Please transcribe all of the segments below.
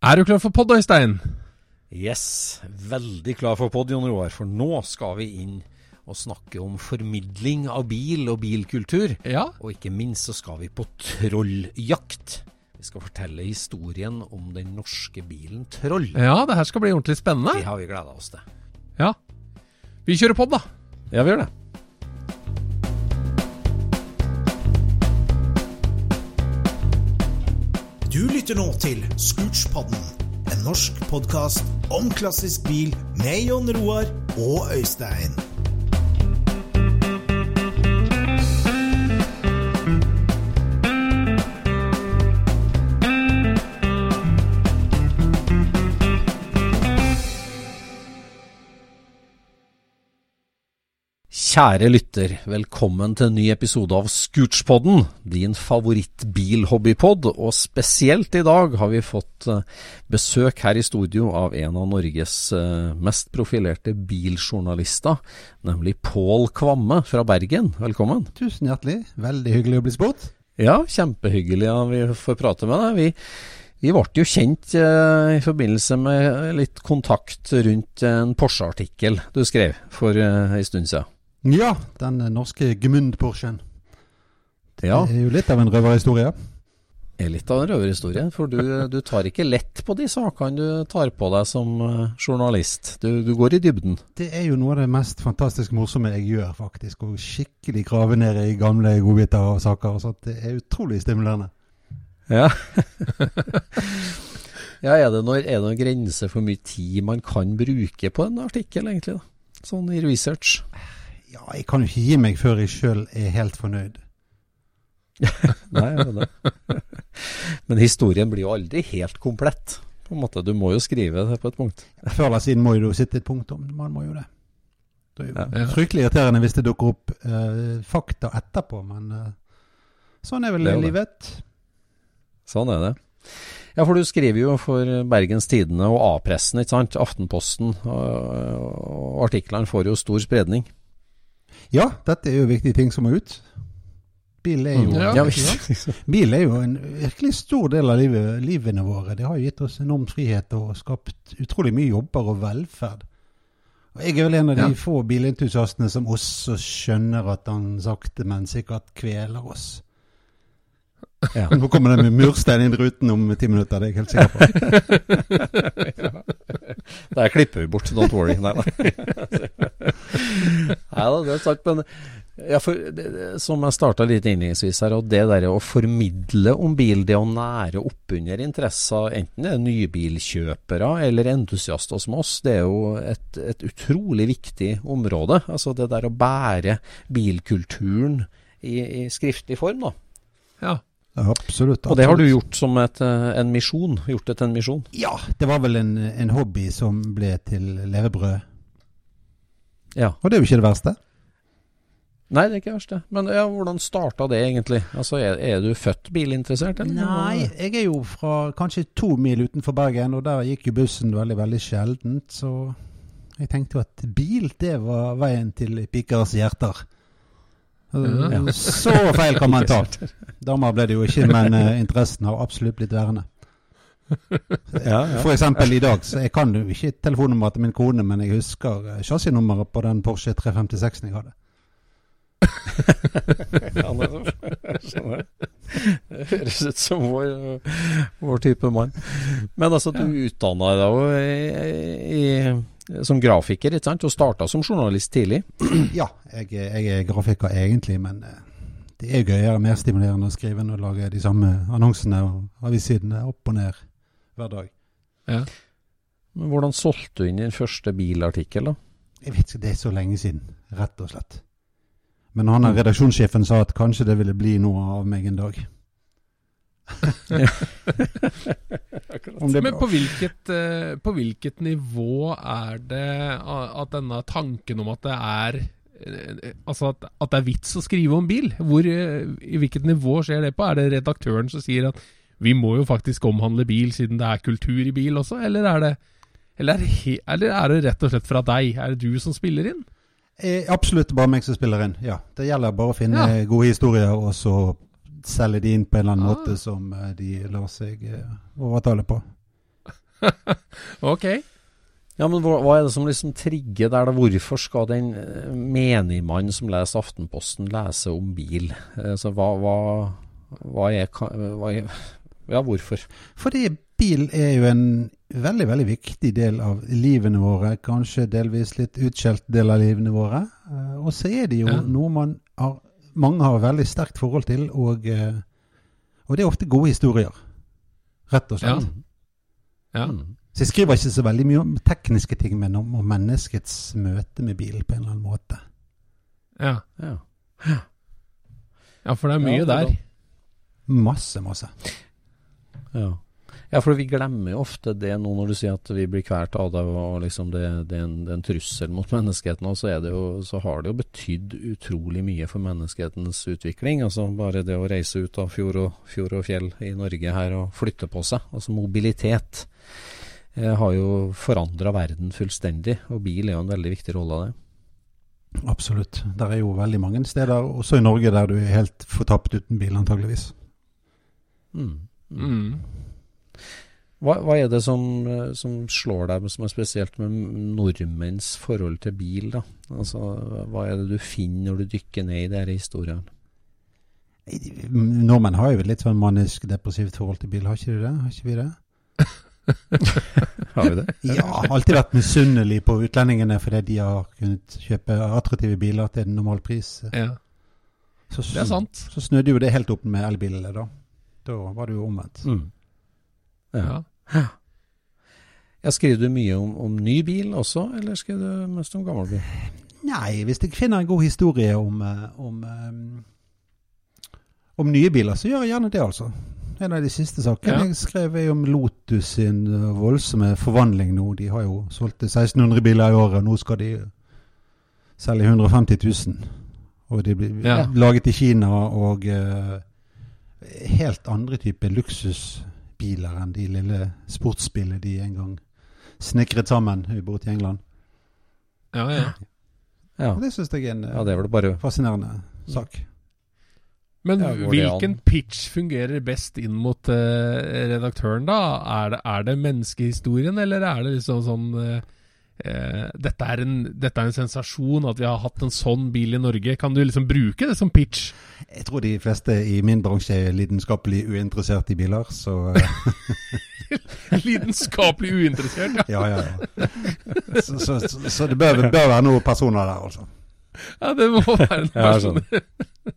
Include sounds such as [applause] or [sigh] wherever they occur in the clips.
Er du klar for podd, Øystein? Yes, veldig klar for podd, Jon Roar, for nå skal vi inn og snakke om formidling av bil og bilkultur. Ja. Og ikke minst så skal vi på trolljakt. Vi skal fortelle historien om den norske bilen Troll. Ja, det her skal bli ordentlig spennende. Det har vi gleda oss til. Ja. Vi kjører podd, da. Ja, vi gjør det. Du lytter nå til Scootspodden, en norsk podkast om klassisk bil med Jon Roar og Øystein. Kjære lytter, velkommen til en ny episode av Scootspodden, din favoritt-bilhobbypod. Og spesielt i dag har vi fått eh, besøk her i studio av en av Norges eh, mest profilerte biljournalister, nemlig Pål Kvamme fra Bergen. Velkommen. Tusen hjertelig. Veldig hyggelig å bli spurt. Ja, kjempehyggelig at vi får prate med deg. Vi, vi ble jo kjent eh, i forbindelse med litt kontakt rundt en Porsche-artikkel du skrev for eh, en stund siden. Ja, den norske Gmund-Porschen. Ja, Det er jo litt av en røverhistorie. er litt av en røverhistorie. For du, du tar ikke lett på de sakene du tar på deg som eh, journalist. Du, du går i dybden. Det er jo noe av det mest fantastisk morsomme jeg gjør, faktisk. Å skikkelig grave ned i gamle godbiter og saker. Så det er utrolig stimulerende. Ja. [laughs] ja, er det, noen, er det noen grense for mye tid man kan bruke på en artikkel, egentlig? da? Sånn i research? Ja, jeg kan jo ikke gi meg før jeg sjøl er helt fornøyd. [laughs] Nei, men, det? Men historien blir jo aldri helt komplett. På en måte, Du må jo skrive det på et punkt. Før eller siden må jo sitte et punktum. Man må jo det. Det er jo Ja. fryktelig irriterende hvis det dukker opp eh, fakta etterpå, men eh, sånn er vel Det er livet. Sånn er det. Ja, for du skriver jo for Bergens Tidende og A-pressen, ikke sant? Aftenposten. Og, og artiklene får jo stor spredning. Ja, dette er jo viktige ting som må ut. Bil er jo, Mm, ja. [laughs] Bil er jo en virkelig stor del av livet, livene våre. Det har jo gitt oss enorm frihet og skapt utrolig mye jobber og velferd. Og jeg er vel en av de Ja. få bilentusiastene som også skjønner at han sakte, men sikkert kveler oss. Ja. Nå kommer det med murstein inn ruten om ti minutter, det er jeg helt sikker på. [laughs] Der klipper vi bort, don't worry. Nei da. Nei da, det er sant. Men ja, for, det, det- som jeg starta litt innledningsvis her, og det der å formidle om bil, det å nære oppunder interesser, enten det er nybilkjøpere eller entusiaster som oss, det er jo et, et utrolig viktig område. Altså det der å bære bilkulturen i, i skriftlig form, da. Ja. Absolutt. Og det har du gjort som et, eh, en misjon. Gjort det til en misjon. Ja, det var vel en, en hobby som ble til levebrød. Ja. Og det er jo ikke det verste. Nei, det er ikke verst, det. Men ja, hvordan starta det egentlig? Altså, er, er du født bilinteressert, eller? Nei, jeg er jo fra kanskje to mil utenfor Bergen, og der gikk jo bussen veldig, veldig sjeldent. Så jeg tenkte jo at bil, det var veien til pikers hjerter. Ja. Så feil kan man ta. [laughs] Damer ble det jo ikke, men eh, interessen har absolutt blitt værende. Ja, ja. For eksempel i dag, så jeg kan jo ikke telefonnummeret til min kone, men jeg husker eh, chassisnummeret på den Porsche 356-en jeg hadde. [laughs] Ja. [laughs] Det høres ut som vår, vår type mann. Men altså, du utdanna deg jo som grafiker, ikke sant? Og starta som journalist tidlig. [clears throat] Ja, jeg, jeg er grafiker egentlig, men eh, det er gøyere, mer stimulerende å skrive enn å lage de samme annonsene og avissidene opp og ned hver dag. Ja. Men hvordan solgte du inn din første bilartikkel, da? Jeg vet ikke, det er så lenge siden, rett og slett. Men han er redaksjonssjefen sa at kanskje det ville bli noe av meg en dag. [laughs] Men på hvilket, eh, på hvilket nivå er det at denne tanken om at det er eh, Altså at, at det er vits å skrive om bil? Hvor, eh, I hvilket nivå skjer det på? Er det redaktøren som sier at vi må jo faktisk omhandle bil siden det er kultur i bil også, eller er det eller er, det eller er det rett og slett fra deg? Er det du som spiller inn? Er absolutt bare meg som spiller inn. Ja, Det gjelder bare å finne gode historier og så selge de inn på en eller annen Ah. måte som eh, de lar seg eh, overtale på. [laughs] Ok. Ja, men hva, hva er det som liksom trigger der, da? Hvorfor skal den eh, menigmann som leser Aftenposten, lese om bil? Altså, hva, hva, hva er hva er, Ja, hvorfor? Fordi bil er jo en veldig, veldig viktig del av livene våre. Kanskje delvis litt utskjelt del av livene våre. Eh, Og så er det jo Ja. noe man har, mange har veldig sterkt forhold til, og, eh, og det er ofte gode historier. Rett og slett. Ja. ja. Så jeg skriver ikke så veldig mye om tekniske ting, men om, om menneskets møte med bil på en eller annen måte. Ja. Ja. ja, for det er mye Ja, der. Masse, masse. Ja. Ja, for vi glemmer jo ofte det nå når du sier at vi blir kvalt av det, og liksom det, det, er en, det er en trussel mot [laughs] menneskeheten. Og så, er det jo, så har det jo betydd utrolig mye for menneskehetens utvikling. Altså Bare det å reise ut av fjord og, fjord og fjell i Norge her og flytte på seg. Altså mobilitet eh, har jo forandra verden fullstendig, og bil er jo en veldig viktig rolle av det. Absolutt. Det er jo veldig mange steder, også i Norge, der du er helt fortapt uten bil, antageligvis. Mm. Mm. Hva, hva er det som, eh, som slår deg som er spesielt med nordmenns forhold til bil? da? Altså, Hva er det du finner når du dykker ned i disse historiene? Nordmenn har jo et litt sånn manisk depressivt forhold til bil, har ikke du det? Har ikke vi det? [laughs] Har vi det? Ja, alltid vært misunnelig på utlendingene fordi de har kunnet kjøpe attraktive biler til en normal pris. Ja, Så, det er sant. så snudde jo det helt opp med elbilene, da. Da var det jo omvendt. Mm. Ja. Ja. Skriver du mye om, om ny bil også, eller skriver du mest om gammel bil? Nei, hvis jeg finner en god historie om, eh, om, eh, om nye biler, så gjør jeg gjerne det, altså. En av de siste sakene Ja. jeg skrev er om Lotus sin eh, voldsomme forvandling nå. De har jo solgt 1600 biler i året, og nå skal de selge 150 000. Og de blir Ja. laget i Kina og uh, helt andre typer luksusbiler enn de lille sportsbilene de en gang snekret sammen borte i England. Ja, ja. Ja, det syns jeg er en ja det er bare fascinerende sak. Men Ja, hvilken pitch fungerer best inn mot uh, redaktøren, da? Er det, er det menneskehistorien, eller er det liksom sånn eh, eh, dette, er en, dette er en sensasjon, at vi har hatt en sånn bil i Norge. Kan du liksom bruke det som pitch? Jeg tror de fleste i min bransje er lidenskapelig uinteressert i biler, så eh, [laughs] Lidenskapelig uinteressert, ja. ja, ja. ja. Så, så, så, så det bør, bør være noen personer der, altså. ja det må være noen [laughs] Ja, jeg person. skjønner.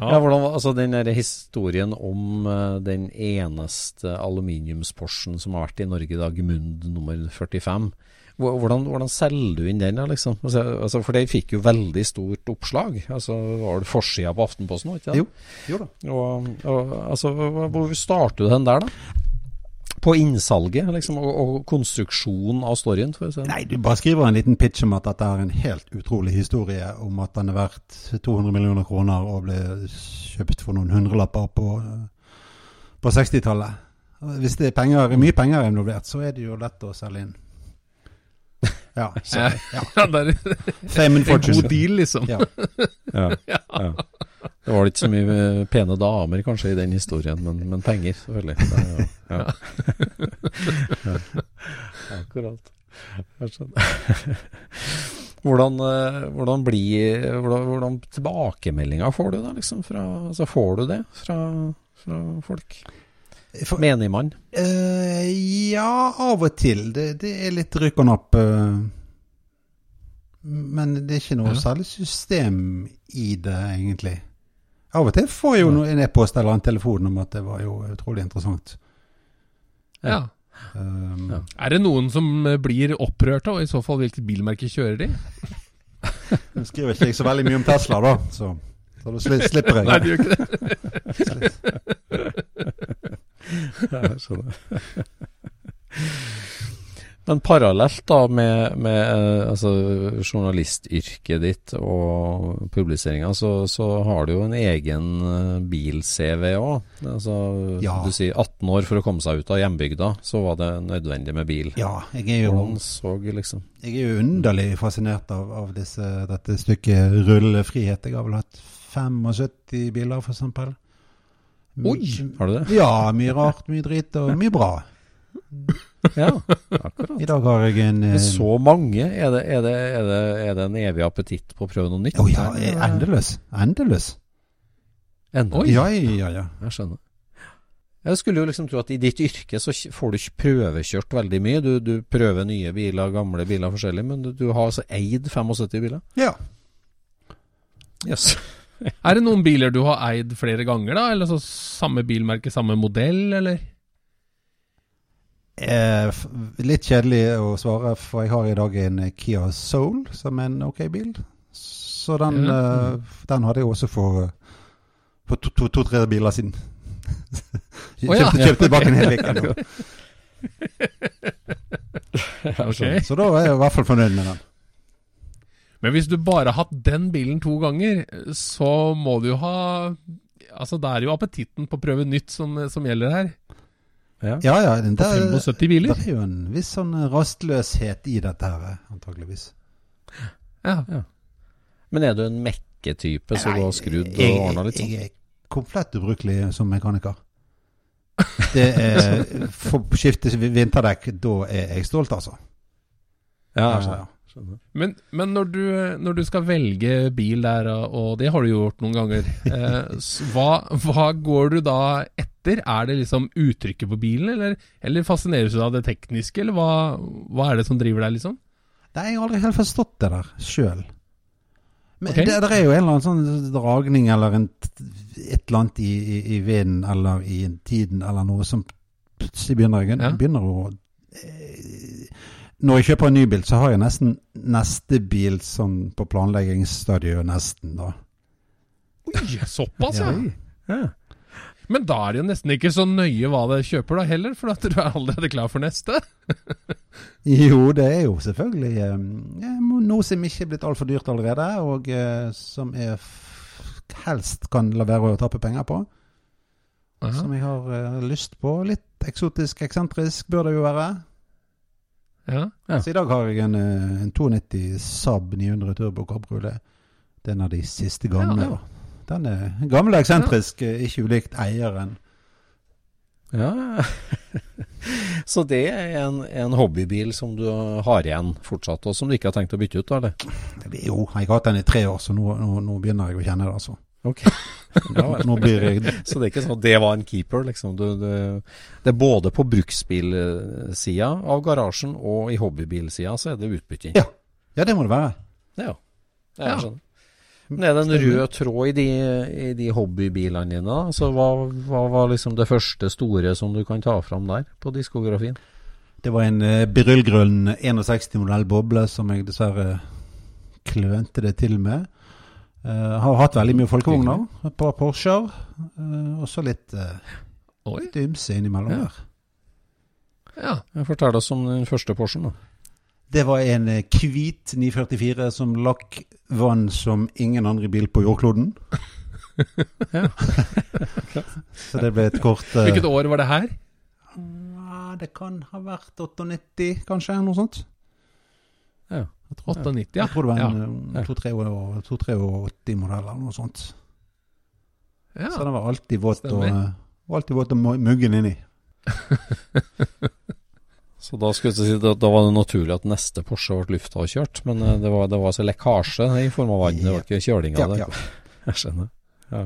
Ja. Ja, hvordan, altså Den der historien om uh, den eneste aluminiumsporsen som har vært i Norge, da, Gmund nummer 45. Hvor- Hvordan, hvordan selger du inn den? da, liksom? Altså, altså, for den fikk jo veldig stort oppslag. Altså, Var det forsida på Aftenposten? Ikke det? Jo. Jo da. Og, og, altså, Hvor starter du den der, da? på innsalget liksom, og, og konstruksjonen av storyen? Si. Nei, du bare skriver en liten pitch om at dette er en helt utrolig historie om at den er verdt 200 millioner kroner og ble kjøpt for noen hundrelapper på, på 60-tallet. Hvis det er penger, mye penger involvert, så er det jo lett å selge inn. [laughs] Ja. Så, ja. Ja, det er Fame and en god deal, liksom. [laughs] Ja. Ja, ja. Det var ikke så mye eh, pene damer kanskje i den historien, men, men penger, selvfølgelig. Ja. Ja. [laughs] Ja. Akkurat. Jeg skjønner. Hvordan, eh, hvordan blir hvordan, hvordan tilbakemeldinger får du da, liksom? Fra, altså, får du det fra, fra folk? For- Menigmann? Uh, ja, av og til. Det, det er litt rykk og napp. Uh, men det er ikke noe Ja. særlig system i det, egentlig. Av og til får jeg jo en e-post eller en telefon om at det var jo utrolig interessant. Ja. Um, Ja. Er det noen som eh, blir opprørte, og i så fall hvilket bilmerke kjører de? [laughs] Nå skriver ikke jeg så veldig mye om Tesla, da, så, så da slipper jeg. Nei, det gjør ikke det. [laughs] Jeg skjønner. Men parallelt da med, med eh, altså, journalistyrket ditt og publiseringa, så, så har du jo en egen eh, bil-CV òg. Altså, Ja. Du sier 18 år for å komme seg ut av hjembygda, så var det nødvendig med bil. Ja, jeg er jo, så liksom jeg er jo underlig fascinert av, av disse, dette stykket rullefrihet. Jeg har vel hatt 75 biler, for eksempel. Oi! Har du det? Ja, mye rart, mye dritt og mye bra. Ja, akkurat. I dag har jeg en eh, Men så mange? Er det, er, det, er, det, er det en evig appetitt på å prøve noe nytt? Å ja, endeløs. Endeløs. Endelig. Oi. Ja, ja, ja. Jeg skjønner. Jeg skulle jo liksom tro at i ditt yrke så får du ikke prøvekjørt veldig mye. Du, du prøver nye biler, gamle biler forskjellig, men du, du har altså eid 75 biler? ja. Yes. [laughs] Er det noen biler du har eid flere ganger, da? Eller så samme bilmerke, samme modell, eller? Eh, litt kjedelig å svare, for jeg har i dag en Kia Soul, som er en ok bil. Så den, Ja. eh, den hadde jeg også for, for to-tre to, to, biler siden. [laughs] Å ja. Kjøpte, kjøpte tilbake en hel [laughs] uke nå. Så da er jeg i hvert fall fornøyd med den. Men hvis du bare har hatt den bilen to ganger, så må du jo ha Altså, det er jo appetitten på å prøve nytt som, som gjelder her. Ja. Ja, ja. det, På 75 biler. det er jo en viss sånn rastløshet i dette her, antageligvis. Ja. ja. Men er du en mekketype som går har skrudd og ordna litt sånn? jeg er komplett ubrukelig som mekaniker. Det er [laughs] For å skifte vinterdekk, da er jeg stolt, altså. Ja, Ja, ja. Skjønner. Men, men når, du, når du skal velge bil der, og det har du gjort noen ganger, eh, hva, hva går du da etter? Er det liksom uttrykket på bilen, eller, eller fascineres du av det tekniske, eller hva, hva er det som driver deg, liksom? Nei, jeg har aldri helt forstått det der sjøl. Men okay. det, det er jo en eller annen sånn dragning eller en, et eller annet i, i, i vinden eller i tiden eller noe som plutselig begynner, Ja. begynner å eh, Når jeg kjøper en ny bil, så har jeg nesten neste bil sånn på planleggingsstadiet nesten, da. Oi, såpass, ja. Ja. Men da er det jo nesten ikke så nøye hva det kjøper da heller, for at du er allerede klar for neste. [laughs] Jo, det er jo selvfølgelig eh, noe som ikke er blitt altfor dyrt allerede, og eh, som jeg f helst kan la være å tappe penger på. Som jeg har eh, lyst på. Litt eksotisk, eksentrisk bør det jo være. Ja. Ja. Så i dag har jeg en, eh, en 92 Saab 900 Turbo Cabriolet. Det er en av de siste gamle. Ja. Den er gammel og eksentrisk, eh, ikke ulikt eieren. Ja. [laughs] Så det er en, en hobbybil som du har igjen fortsatt, og som du ikke har tenkt å bytte ut, eller? Jo, jeg har hatt den i tre år, så nå, nå, nå begynner jeg å kjenne det, altså. Ok. [laughs] Ja. Nå blir jeg Så det er ikke sånn at det var en keeper, liksom. Du, du, det er både på bruksbilsida av garasjen og i hobbybilsida så er det utbytting. Ja. Ja, det må det være. Ja. Jeg Ja. skjønner. Men er det en rød tråd i de, i de hobbybilene dine? da? Altså, hva, hva var liksom det første store som du kan ta fram der på diskografien? Det var en uh, beryllgrønn 61-modell boble som jeg dessverre klønte det til med. Uh, har hatt veldig mye folkevogner. Et par Porscher. Uh, og så litt, uh, litt ymse innimellom Ja. der. Ja. Fortell oss om den første Porschen, da. Det var en eh, hvit 944 som lakk vann som ingen andre bil på jordkloden. [laughs] [laughs] Så det ble et kort eh, Hvilket år var det her? Det kan ha vært 98, kanskje? Noe sånt. Jeg tror, 98, ja. jeg tror det var en ja. 283 eller noe sånt. Ja. Så den var alltid våt og, og, eh, alltid våt og muggen inni. [laughs] Så da skulle jeg si, da, da var det naturlig at neste Porsche ble lufta og kjørt, men eh, det var, det var altså lekkasje i form av vann, det var ikke kjøling Ja, det. ja. [laughs] Jeg skjønner. Ja.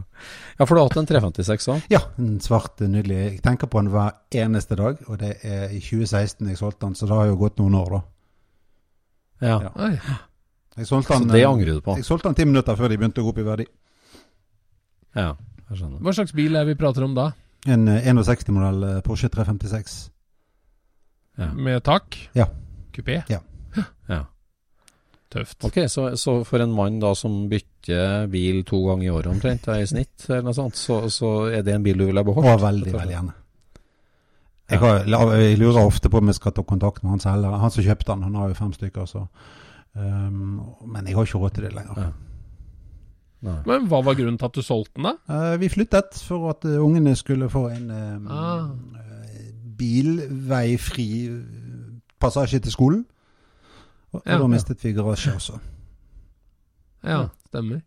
ja, for du har hatt en 356 òg? ja, en svart, eh, nydelig. Jeg tenker på den hver eneste dag, og det er i 2016 jeg solgte den, så det har jo gått noen år, da. Ja. Ja. Jeg solgte Så det eh, angrer du på? Jeg solgte den ti minutter før de begynte å gå opp i verdi. Ja, jeg skjønner. Hva slags bil er vi prater om da? En eh, 61-modell eh, Porsche 356. Ja. Med tak? Ja. Kupé? ja. Tøft. Ok, så, så for en mann da som bytter bil to ganger i året omtrent, i snitt, eller noe sånt, så, så er det en bil du ville ha beholdt? Å, veldig, veldig gjerne. Jeg, har, jeg lurer ofte på om jeg skal ta kontakt med han selger. Han som kjøpte den, han har jo fem stykker, så um, Men jeg har ikke råd til det lenger. Ja. Nei. Men hva var grunnen til at du solgte den, da? Uh, vi flyttet for at uh, ungene skulle få en um, Ah. eh, bilveifri passasje til skolen. Og, Ja. og da mistet vi garasje også. Ja, stemmer.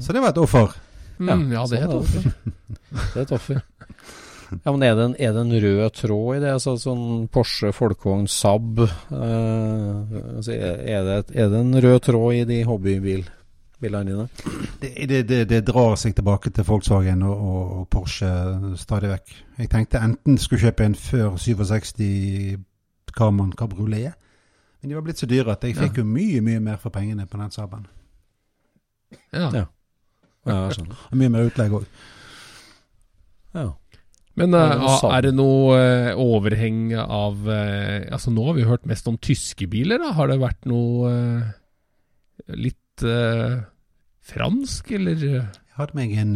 Så det var et offer. Mm, ja, det er et sånn offer. [laughs] Det er et offer. [laughs] Ja, men er det, en, er det en rød tråd i det? Altså, sånn Porsche, folkevogn, Saab eh, altså, er, det, er det en rød tråd i de hobbybilene dine? Det, det, det, det drar seg tilbake til Volkswagen og, og, og Porsche stadig vekk. Jeg tenkte enten skulle kjøpe en før 67 Carman Cabriolet, men de var blitt så dyre at jeg fikk jo mye, mye mer for pengene på den Saaben. Ja. Ja. Ja, sånn. Og mye mer utlegg òg. Ja. Men sant. er det noe uh, overheng av uh, Altså Nå har vi hørt mest om tyske biler. da Har det vært noe litt fransk, eller Jeg hadde meg en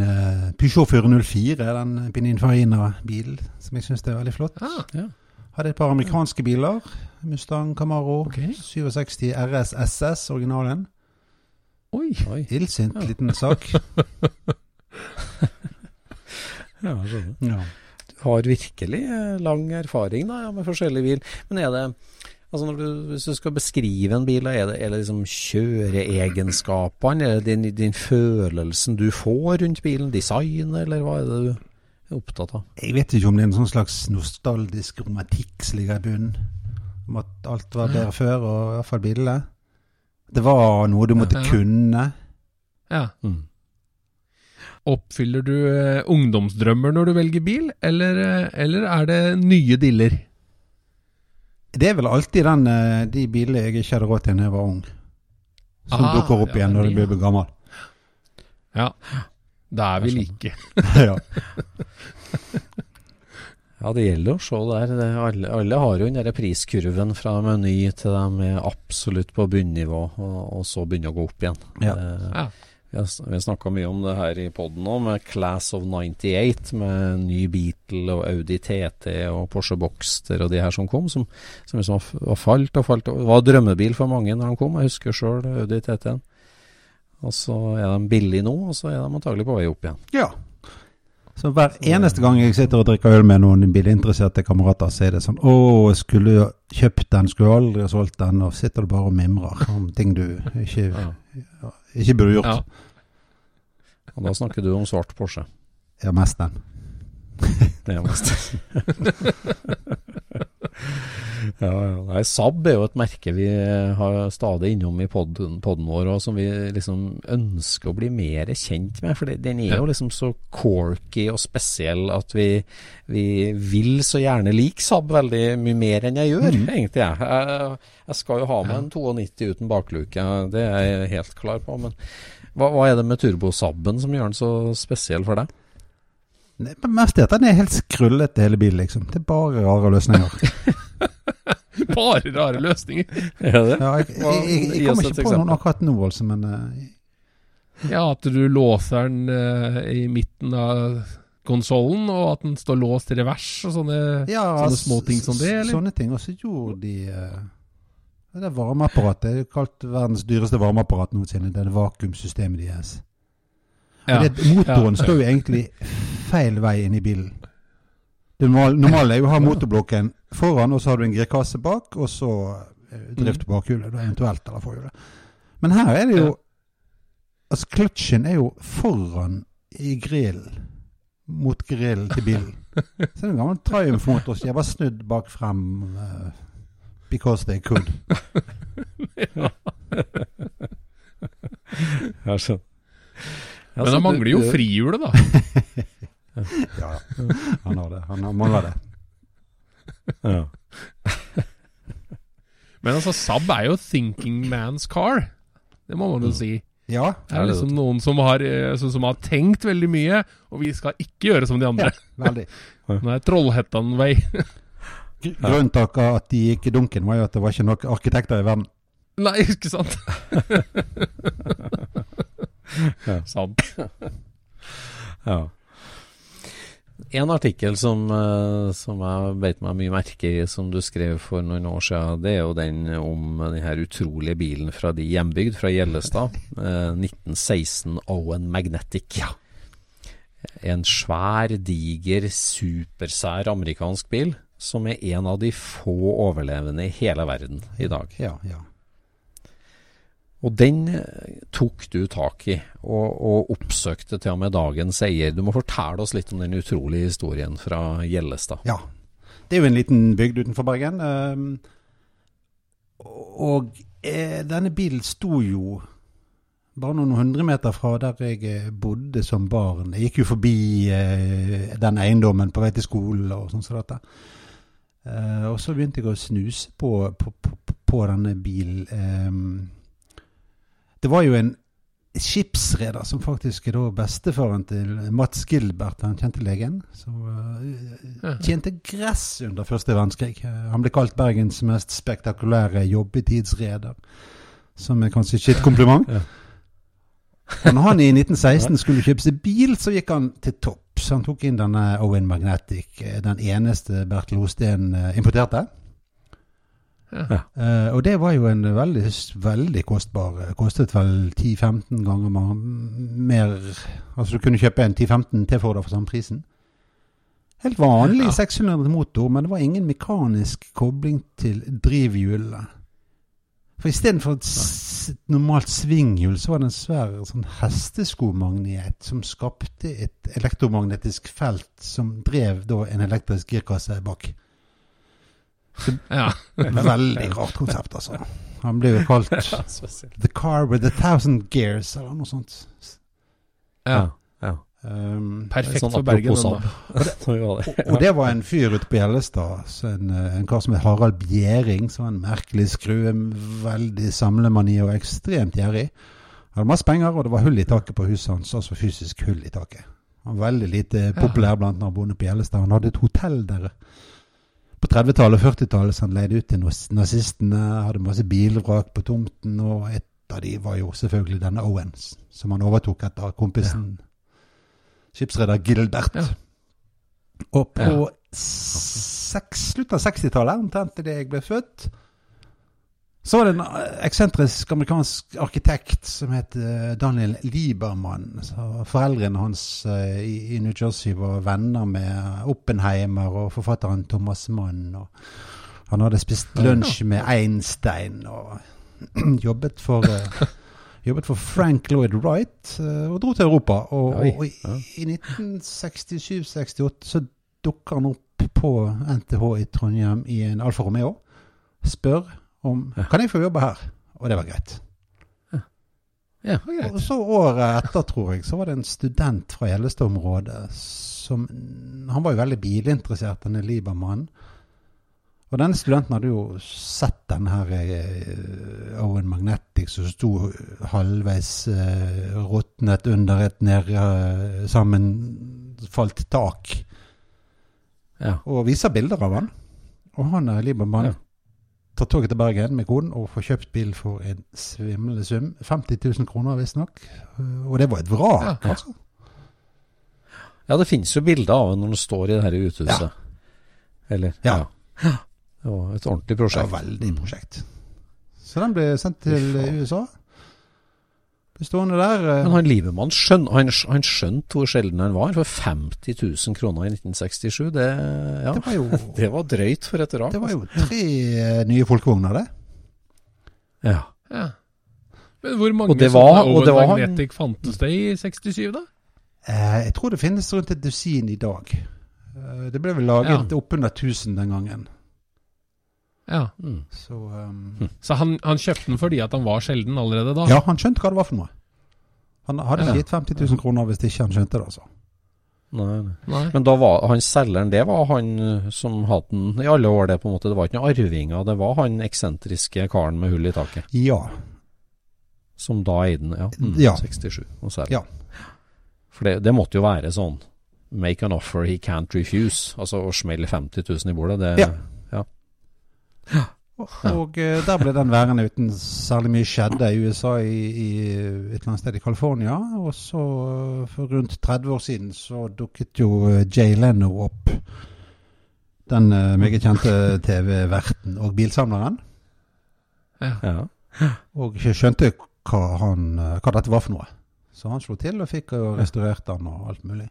Peugeot 404, den Pininfarina-bilen, som jeg syns er veldig flott. ah, Ja. Hadde et par amerikanske biler. Mustang Camaro okay. 67 RS SS, originalen. Oi! Oi. Illsint Ja. liten sak. [laughs] Ja. Ja. Har virkelig eh, lang erfaring da, ja, med forskjellige bil. Men er det Altså når du, Hvis du skal beskrive en bil, er det, er det liksom kjøreegenskapene? Er det din, din følelsen du får rundt bilen? Designet, eller hva er det du er opptatt av? Jeg vet ikke om det er en sånn slags nostalgisk romantikk som ligger i bunnen. Om at alt var bedre før, og i hvert fall bilene. Det var noe du måtte Ja. kunne. Ja. Mm. Oppfyller du eh, ungdomsdrømmer når du velger bil, eller, eh, eller er det nye diller? Det er vel alltid den, eh, de bilene jeg ikke hadde råd til da jeg var ung, som Ah, dukker opp ja, igjen når jeg blir gammel. Ja. Da er vi like. [laughs] ja. [laughs] Ja, det gjelder å se der. Alle, alle har jo den der priskurven fra Meny til de er absolutt på bunnivå, og, og så begynner å gå opp igjen. Ja. Eh, Ja. Vi har, snakka mye om det her i poden nå, med Class of 98, med ny Beatle og Audi TT og Porsche Boxster og de her som kom, som, som liksom har falt og falt. Det var drømmebil for mange når de kom, jeg husker sjøl Audi TT-en. Og så er de billige nå, og så er de antagelig på vei opp igjen. ja. Så hver eneste gang jeg sitter og drikker øl med noen bilinteresserte kamerater, så er det sånn Å, skulle du kjøpt den, skulle du aldri ha solgt den, og sitter du bare og mimrer om ting du ikke, Ja. ikke burde gjort. Ja. Og da snakker du om svart Porsche. Ja, mest den. Det er mest. ja, ja. Nei, Saab er jo et merke vi har stadig innom i podden, podden vår, og som vi liksom ønsker å bli mer kjent med. For den er jo liksom så corky og spesiell at vi, vi vil så gjerne like Saab veldig mye mer enn jeg gjør, egentlig. Jeg. jeg. Jeg skal jo ha med en 92 uten bakluke, det er jeg helt klar på. Men hva, hva er det med turbo-Saben som gjør den så spesiell for deg? Mest det at den er helt skrullete hele bilen, liksom. Det er bare rare løsninger. [laughs] Bare rare løsninger. [laughs] Er det? Ja, jeg, jeg, jeg, jeg kommer ikke på noen akkurat nå, altså, men uh, Ja, at du låser den uh, i midten av konsollen, og at den står låst i revers, og sånne, Ja, sånne små ting som det, eller? eller? Sånne ting. Og så gjorde de eh, Det er varmeapparatet. Det er kalt verdens dyreste varmeapparat noensinne. Det er vakuumsystemet deres. Ja. Det, motoren står jo egentlig feil vei inn i bilen. Det normale, er jo å ha motorblokken foran, og så har du en girkasse bak, og så drifter drift og bakhjulet, da eventuelt, eller forhjulet. Men her er det jo Altså, kløtsjen er jo foran i grillen. Mot grillen til bilen. [laughs] Så det er en gammel Triumph-motor som jeg var snudd bak frem eh, because they could. [laughs] Jeg [laughs] skjønner. Men han mangler jo frihjulet, da. [laughs] Ja, han har det. Han har mangler det. Ja. Men altså, Saab er jo thinking man's car. Det må man jo si. Ja, Det er liksom noen som har, eh, som, som har tenkt veldig mye, og vi skal ikke gjøre som de andre. veldig. Nå er Trollhättan vei. Gr- Grunnen til at de gikk i dunken, var jo at det var ikke nok arkitekter i verden. Nei, ikke sant? [laughs] Ja. Sant. Ja. En artikkel som, eh, som jeg beit meg mye merke i, som du skrev for noen år siden, det er jo den om den her utrolige bilen fra de hjembygd, fra Gjellestad. Eh, 1916 Owen Magnetic. En svær, diger, supersær amerikansk bil, som er en av de få overlevende i hele verden i dag. Ja, ja. Og den eh, tok du tak i, og, og oppsøkte til og med dagens eier. Du må fortelle oss litt om den utrolige historien fra Gjellestad. Ja. Det er jo en liten bygd utenfor Bergen. ehm, og eh, denne bilen sto jo bare noen hundre meter fra der jeg eh, bodde som barn. Jeg gikk jo forbi den eiendommen på vei til skolen og sånn som dette. Eh, og så begynte jeg å snuse på, på, på, på denne bilen. Um, det var jo en skipsreder som faktisk er da bestefaren til Mats Gilbert, han kjente legen. Som uh, tjente gress under første verdenskrig. Eh, han ble kalt Bergens mest spektakulære jobbetidsreder. Som er kanskje ikke et kompliment. Ja. Når han i 1916 skulle kjøpe seg bil, så gikk han til topps. Han tok inn denne Owen Magnetic, eh, den eneste Bertil Osten importerte. importerte. Uh, og det var jo en veldig, veldig kostbar eh, Kostet vel 10-15 ganger mer Altså du kunne kjøpe en 10-15 T-Forder for samme prisen. Helt vanlig Ja. 600 motor, men det var ingen mekanisk kobling til drivhjulene. For istedenfor et normalt svinghjul, så var det en svær sånn hesteskomagnet som skapte et elektromagnetisk felt som drev da en elektrisk girkasse bak. Ja. Veldig rart konsept, altså. Han ble jo [laughs] kalt The Car with a Thousand Gears, eller noe sånt. ja. ja. Um, Perfekt Sånn for Bergen. [laughs] Så var det. og det var en fyr ute på Gjellestad, en, eh, en kar som het Harald Bjering, som var en merkelig skrue, veldig samlemani og ekstremt gjerrig. Hadde masse penger, og det var hull i taket på huset hans, altså fysisk hull i taket. Han var veldig lite populær blant naboene på Gjellestad. Han hadde et hotell der på 30-tallet og 40-tallet som han leide ut til nazistene. Hadde masse bilvrak på tomten, og et av de var jo selvfølgelig denne Owens, som han overtok etter kompisen skipsreder Gilbert. Ja. Og på slutten av 60-tallet, omtrent idet jeg ble født, så var det en eh, eksentrisk amerikansk arkitekt som het eh, Daniel Liebermann. Så foreldrene hans eh, i, New Jersey var venner med Oppenheimer og forfatteren Thomas Mann. Og han hadde spist lunsj med Einstein og [clears throat] jobbet for [laughs] Jobbet for Frank Lloyd Wright eh, og dro til Europa. Og, og i, i 1967-68 så dukker han opp på NTH i Trondheim i en Alfa Romeo. Spør om Kan jeg få jobbe her? Og det var greit. Ja, Og så året etter, tror jeg, så var det en student fra Gjellestad-området som Han var jo veldig bilinteressert, denne Liebermann. Og denne studenten hadde jo sett den her eh, Owen Magnetic som sto halvveis eh, råtnet under et ned, eh, sammenfalt tak. Ja. Og viser bilder av han. Og han er Liebermann. Ja. Tar toget til Bergen med koden og får kjøpt bil for en svimlende sum. 50 000 kroner, visstnok. Og det var et vrak, Ja. altså. Ja, det finnes jo bilder av henne når han står i det her uthuset. Eller Ja. ja. Det var et ordentlig prosjekt. Ja, veldig prosjekt. Så den ble sendt til USA. Ble stående der. eh, Men han Liebermann skjønte, han, han skjønte hvor sjelden han var. For 50 000 kroner i 1967, det, ja, Det var jo, [laughs] det var drøyt for et rak. det var jo tre eh, nye folkevogner, det. Ja. Ja. Men hvor mange Og var- sånne og Magnetic han- fantes det i 67, da? Eh, jeg tror det finnes rundt et dusin i dag. Eh, det ble vel laget oppunder 1000 den gangen. Ja. Mm. Så um, Så han, han kjøpte den fordi at han var sjelden allerede da? Ja, han skjønte hva det var for noe. Han hadde Ja. ikke gitt 50 000 kroner hvis ikke han skjønte det, altså. Nei, nei. Men da var han selgeren, det var han eh, som hadde den i alle år, det på en måte. Det var ikke noen arvinger, det var han eksentriske karen med hull i taket. Ja. Som da eide den, ja. Mm, Ja. 67 og selv. Ja. For det, det måtte jo være sånn Make an offer he can't refuse. Altså å smelle 50 000 i bordet, det Ja. Og, og eh, der ble den værende uten særlig mye skjedde i USA, i, i et eller annet sted i California. Og så, eh, for rundt 30 år siden, så dukket jo eh, Jay Leno opp. Den meget kjente TV-verten og bilsamleren. ja. Og skjønte hva, han, hva dette var for noe. Så han slo til og fikk og restaurert den og alt mulig.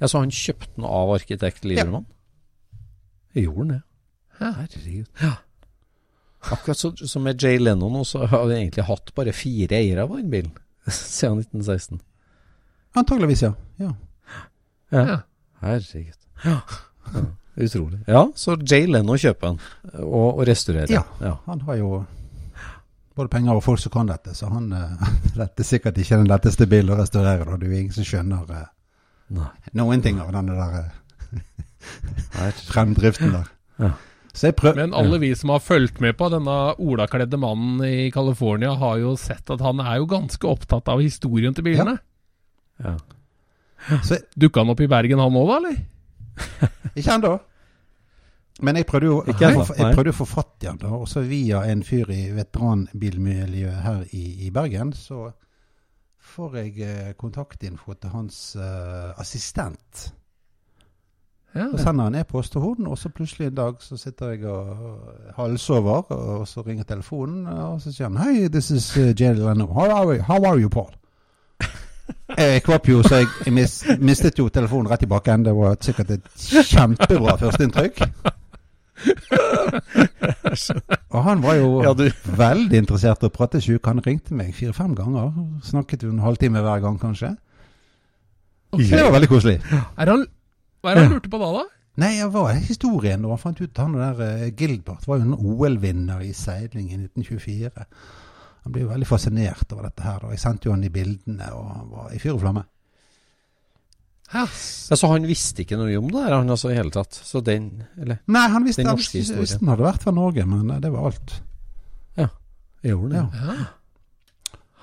Ja, Så han kjøpte den av arkitekt Liebermann? Gjorde han det? Herregud. Ja. Akkurat så, som med Jay Leno nå, så har vi egentlig hatt bare fire eiere av den bilen [laughs] siden 1916. Antageligvis, ja. ja. Ja. Herregud. Ja. ja. Utrolig. Ja, så Jay Leno kjøper den, og, og restaurerer. Ja. ja. Han har jo både penger og folk som kan dette, så han uh, [laughs] Dette er sikkert ikke den letteste bilen å restaurere, da. Det er jo ingen som skjønner uh, noen ting av denne der [laughs] uh, fremdriften der. Ja. Så jeg prøv... Men alle vi som har fulgt med på denne olakledde mannen i California, har jo sett at han er jo ganske opptatt av historien til bilene. Ja. Så, Dukka han opp i Bergen han òg, da, eller? [laughs] ikke ennå. Men jeg prøvde jo jeg prøvde å få fatt i han da, og så via en fyr i veteranbilmiljøet her i, i Bergen, så får jeg eh, kontaktinfo til hans uh, assistent. Ja. Så sender han e-post til henne, og så plutselig en dag så sitter jeg og halvsover, og så ringer telefonen, og så sier han Hei, this is uh, Jay Leno. How are, you? How are you, Paul? [laughs] Jeg kvapp jo, så jeg, mis, mistet jo telefonen rett i igjen. Det var sikkert et kjempebra førsteinntrykk. Og han var jo Ja, veldig interessert og pratet prate. Han ringte meg fire-fem ganger. Snakket jo en halvtime hver gang, kanskje. Okay. Det var veldig koselig. Er han, hva er det han lurte på da, da? Nei, det var historien. da han fant ut han der uh, Gilbert var jo en OL-vinner i seiling i 1924. Han ble jo veldig fascinert over dette her. Og jeg sendte jo han i bildene, og han var i fyr og flamme. Ja. Ja, så han visste ikke noe om det her, han altså i hele tatt? Så den, eller? Nei, han visste, Den han norske visste historien. visste han hadde vært fra Norge, men eh, det var alt. Gjorde det? Ja. Ja.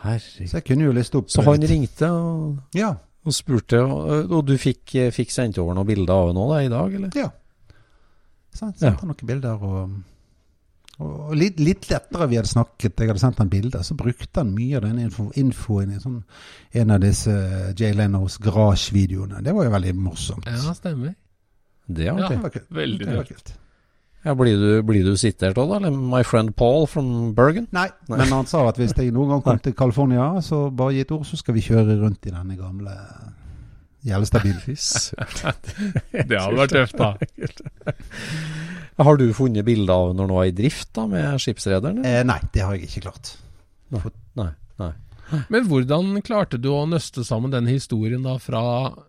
Herregud. Så jeg kunne jo liste opp Så han ringte og, Ja. Og spurte, og, du fikk, fikk sendt over noen bilder av nå da, i dag, eller? ja. Så han Ja. noen bilder, og, og, og litt, litt lettere vi hadde snakket. Jeg hadde sendt han bilder, så brukte han mye av den info, infoen i sånn, en av disse Jay Lenos garasjevideoene. Det var jo veldig morsomt. ja, stemmer. Det Ja. Det var kult. Veldig Det var kult. Ja, blir, du, blir du sitert òg, da? Eller My friend Paul from Bergen? Nei, men han sa at hvis jeg noen gang kom til California, så bare gi et ord, så skal vi kjøre rundt i denne gamle Gjellestad-bilen. Fy søren. Det hadde vært tøft, da. [laughs] Har du funnet bilder av når den var i drift da, med skipsrederen? Eh, nei, det har jeg ikke klart. Nei. nei. Men hvordan klarte du å nøste sammen den historien da fra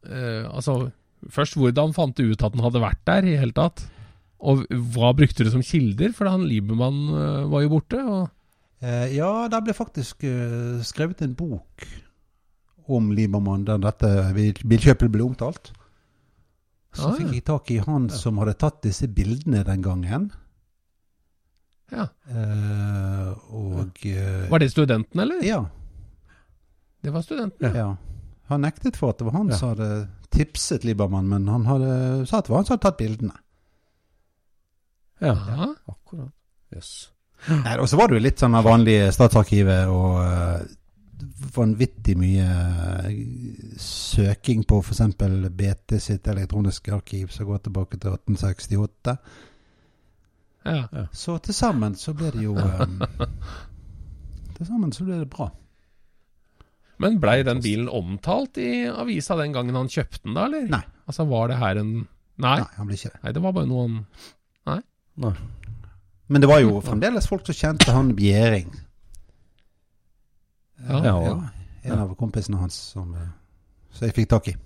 eh, Altså, først hvordan fant du ut at den hadde vært der i hele tatt? Og hva brukte du som kilder? For han Liebermann eh, var jo borte. Eh, ja, der ble faktisk eh, skrevet en bok om Liebermann, der dette bilkjøpet ble omtalt. Så Ah, fikk jeg tak i han som hadde tatt disse bildene den gangen. ja. Eh, og eh, Var det studenten, eller? Ja. Det var studenten. ja. Han nektet for at det var han Ja. som hadde tipset Liebermann, men han hadde, sa at det var han som hadde tatt bildene. Ja, Ja. akkurat. Jøss. Nei, Og så var det jo litt sånn av vanlig Statsarkivet og eh, vanvittig mye eh, søking på f.eks. BT sitt elektroniske arkiv som går tilbake til 1868. Ja. Så til sammen så ble det jo um, [laughs] Til sammen så ble det bra. Men blei den bilen omtalt i avisa den gangen han kjøpte den, da, eller? Nei. Altså, var det her en Nei. Nei, han ble ikke det. Nei, det var bare noe han Nei. Men det var jo fremdeles folk som kjente han Bjering. Ja. Ja. En av kompisene hans som, så jeg fikk tak i.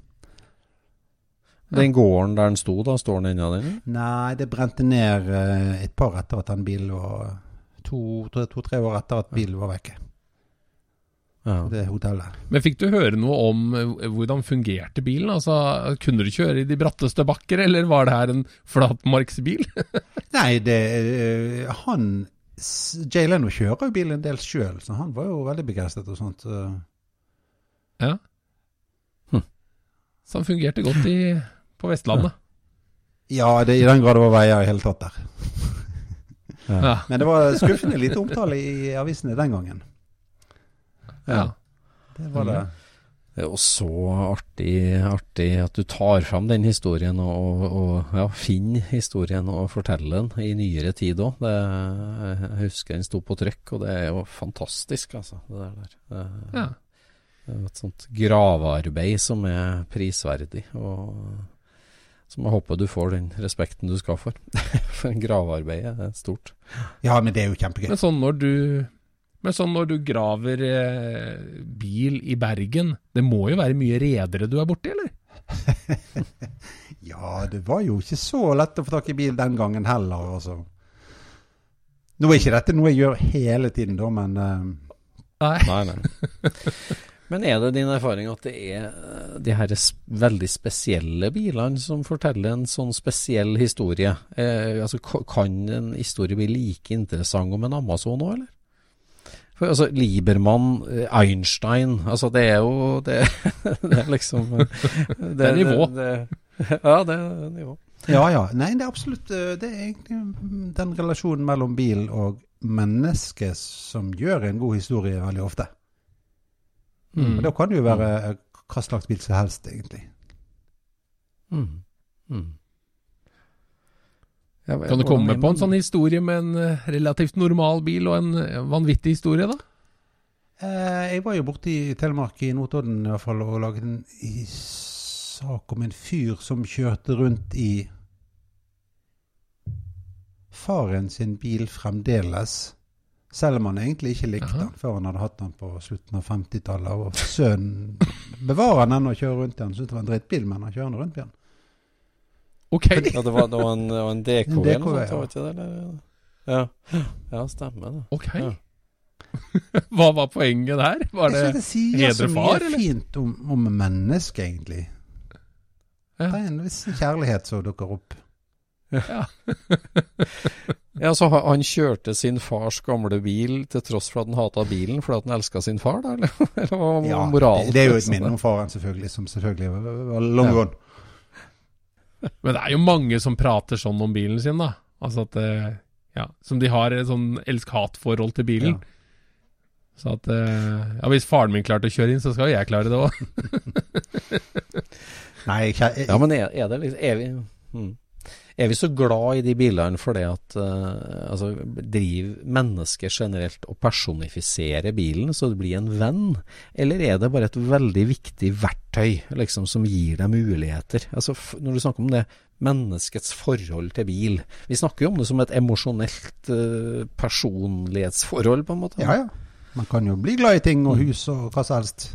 Den gården der den sto, da, står den ennå der? Nei, det brente ned eh, et par etter at den bilen var To-tre to, tre år etter at bilen var vekke. Ja. Det hotellet. Men fikk du høre noe om eh, hvordan fungerte bilen? Altså, Kunne du kjøre i de bratteste bakker, eller var det her en flatmarksbil? [laughs] Nei, det eh, Han Jay Leno kjører jo bil en del sjøl, så han var jo veldig begeistret og sånt. Ja. ja. Så han fungerte godt i, på Vestlandet. [laughs] Ja, det, i den grad det var veier i hele tatt der. Ja. [laughs] Men det var skuffende lite omtale i avisene den gangen. Ja. Det var det. Det er jo så artig, artig at du tar fram den historien og, og ja, finner historien og forteller den i nyere tid òg. Jeg husker den sto på trykk, og det er jo fantastisk, altså. Det der. Det, ja. det er et sånt gravearbeid som er prisverdig, og som jeg håper du får den respekten du skal for. [laughs] for gravearbeidet er stort. Ja, men det er jo kjempegøy. Men sånn når du men sånn når du graver eh, bil i Bergen, det må jo være mye redere du er borti, eller? [laughs] Ja, det var jo ikke så lett å få tak i bil den gangen heller, altså. Nå er ikke dette noe jeg gjør hele tiden, da, men eh, Nei. Nei, nei. [laughs] Men er det din erfaring at det er eh, de her veldig spesielle bilene som forteller en sånn spesiell historie? Eh, altså, kan en historie bli like interessant om en Amazon òg, eller? For altså, Liebermann, eh, Einstein Altså, det er jo Det, [laughs] det er liksom eh, [laughs] Det, er nivå. Det, ja, det er nivå. Ja, ja. Nei, det er absolutt eh, Det er egentlig mm, den relasjonen mellom bil og menneske som gjør en god historie veldig ofte. Mm. Og da kan det jo være eh, hva slags bil som helst, egentlig. Mm. Mm. Ja, Kan du komme på en sånn historie med en eh, relativt normal bil og en eh, vanvittig historie, da? Eh, jeg var jo borte i Telemark, i Notodden i hvert fall, og laget en i sak om en fyr som kjørte rundt i faren sin bil fremdeles. Selv om han egentlig ikke likte Aha. den før han hadde hatt den på slutten av 50-tallet. Og sønnen bevarer den og kjører rundt i den. Syns det var en drittbil, men han kjører den rundt i den. Ok. Ja, det var, det var en, det en DKV eller noe sånt, ja. det? Ja. ja, stemmer det. ok. Ja. [laughs] Hva var poenget der? Var jeg det synes det sier så mye eller? fint om, om mennesket, egentlig. Ja. Det er en viss kjærlighet som dukker opp. Ja, [laughs] ja, så han kjørte sin fars gamle bil til tross for at han hata bilen fordi at han elska sin far, da? Eller, [laughs] eller Ja, moralen? det er jo et liksom? minne om faren, selvfølgelig, som selvfølgelig var- long Ja. gone. [laughs] Men det er jo mange som prater sånn om bilen sin, da. Altså at eh, Ja, som de har et sånn elsk-hat-forhold til bilen. Ja. Så at eh, Ja, hvis faren min klarte å kjøre inn, så skal jo jeg klare det òg. [laughs] Nei, jeg, jeg, Ja, men er, er det liksom Er vi, mm. Er vi så glad i de bilene fordi at uh, altså, driver mennesker generelt og personifiserer bilen så det blir en venn, eller er det bare et veldig viktig verktøy liksom, som gir deg muligheter? Altså, når du snakker om det menneskets forhold til bil Vi snakker jo om det som et emosjonelt uh, personlighetsforhold, på en måte. ja, ja. Man kan jo bli glad i ting og hus og hva som helst.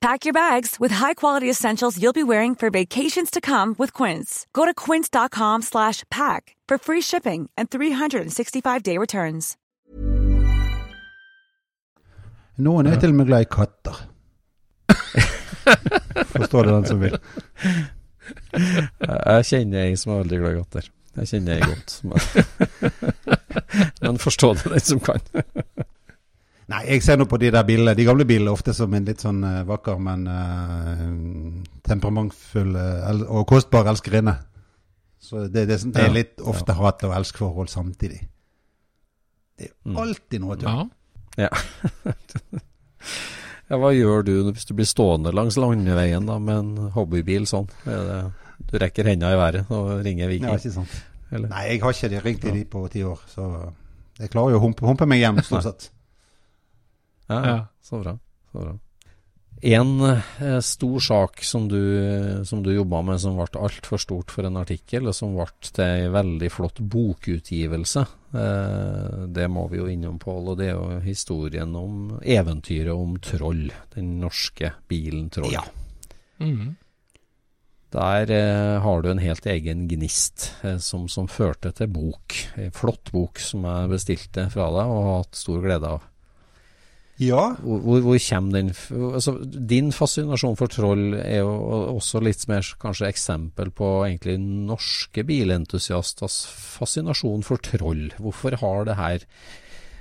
Pack your bags with high-quality essentials you'll be wearing for vacations to come with Quince. Go to quince.com slash pack for free shipping and 365-day returns. Noen er til og med glad i katter. [laughs] Forstår du den som vil? Jeg kjenner ei som er veldig glad i katter. Jeg kjenner ei godt. Men, [laughs] men forstå det, den som kan. Nei, jeg ser nå på de der bilene, de gamle bilene ofte som en litt sånn uh, vakker, men uh, temperamentfull uh, og kostbar elskerinne. Så det, det, det er litt ofte ja. hat- og elskforhold samtidig. Det er alltid noe tull. Ja. [laughs] ja. Hva gjør du hvis du blir stående langs landeveien da, med en hobbybil sånn? Du rekker hendene i været og ringer Viking? Ja, ikke sant. Eller? Nei, jeg har ikke ringt til de på ti år, så jeg klarer jo å humpe, humpe meg hjem, stort sett. Ja, ja. Så bra. Så bra. En eh, stor sak som du, som du jobba med som ble altfor stort for en artikkel, og som ble til ei veldig flott bokutgivelse, eh, det må vi jo innom, Pål. Og det er jo historien om eventyret om Troll. Den norske bilen Troll. Ja. Mhm. Der eh, har du en helt egen gnist eh, som, som førte til bok. En flott bok som jeg bestilte fra deg og har hatt stor glede av. Ja. Hvor, hvor, kommer den altså, Din fascinasjon for troll er jo også litt mer kanskje eksempel på egentlig norske bilentusiasters fascinasjon for troll. Hvorfor har det her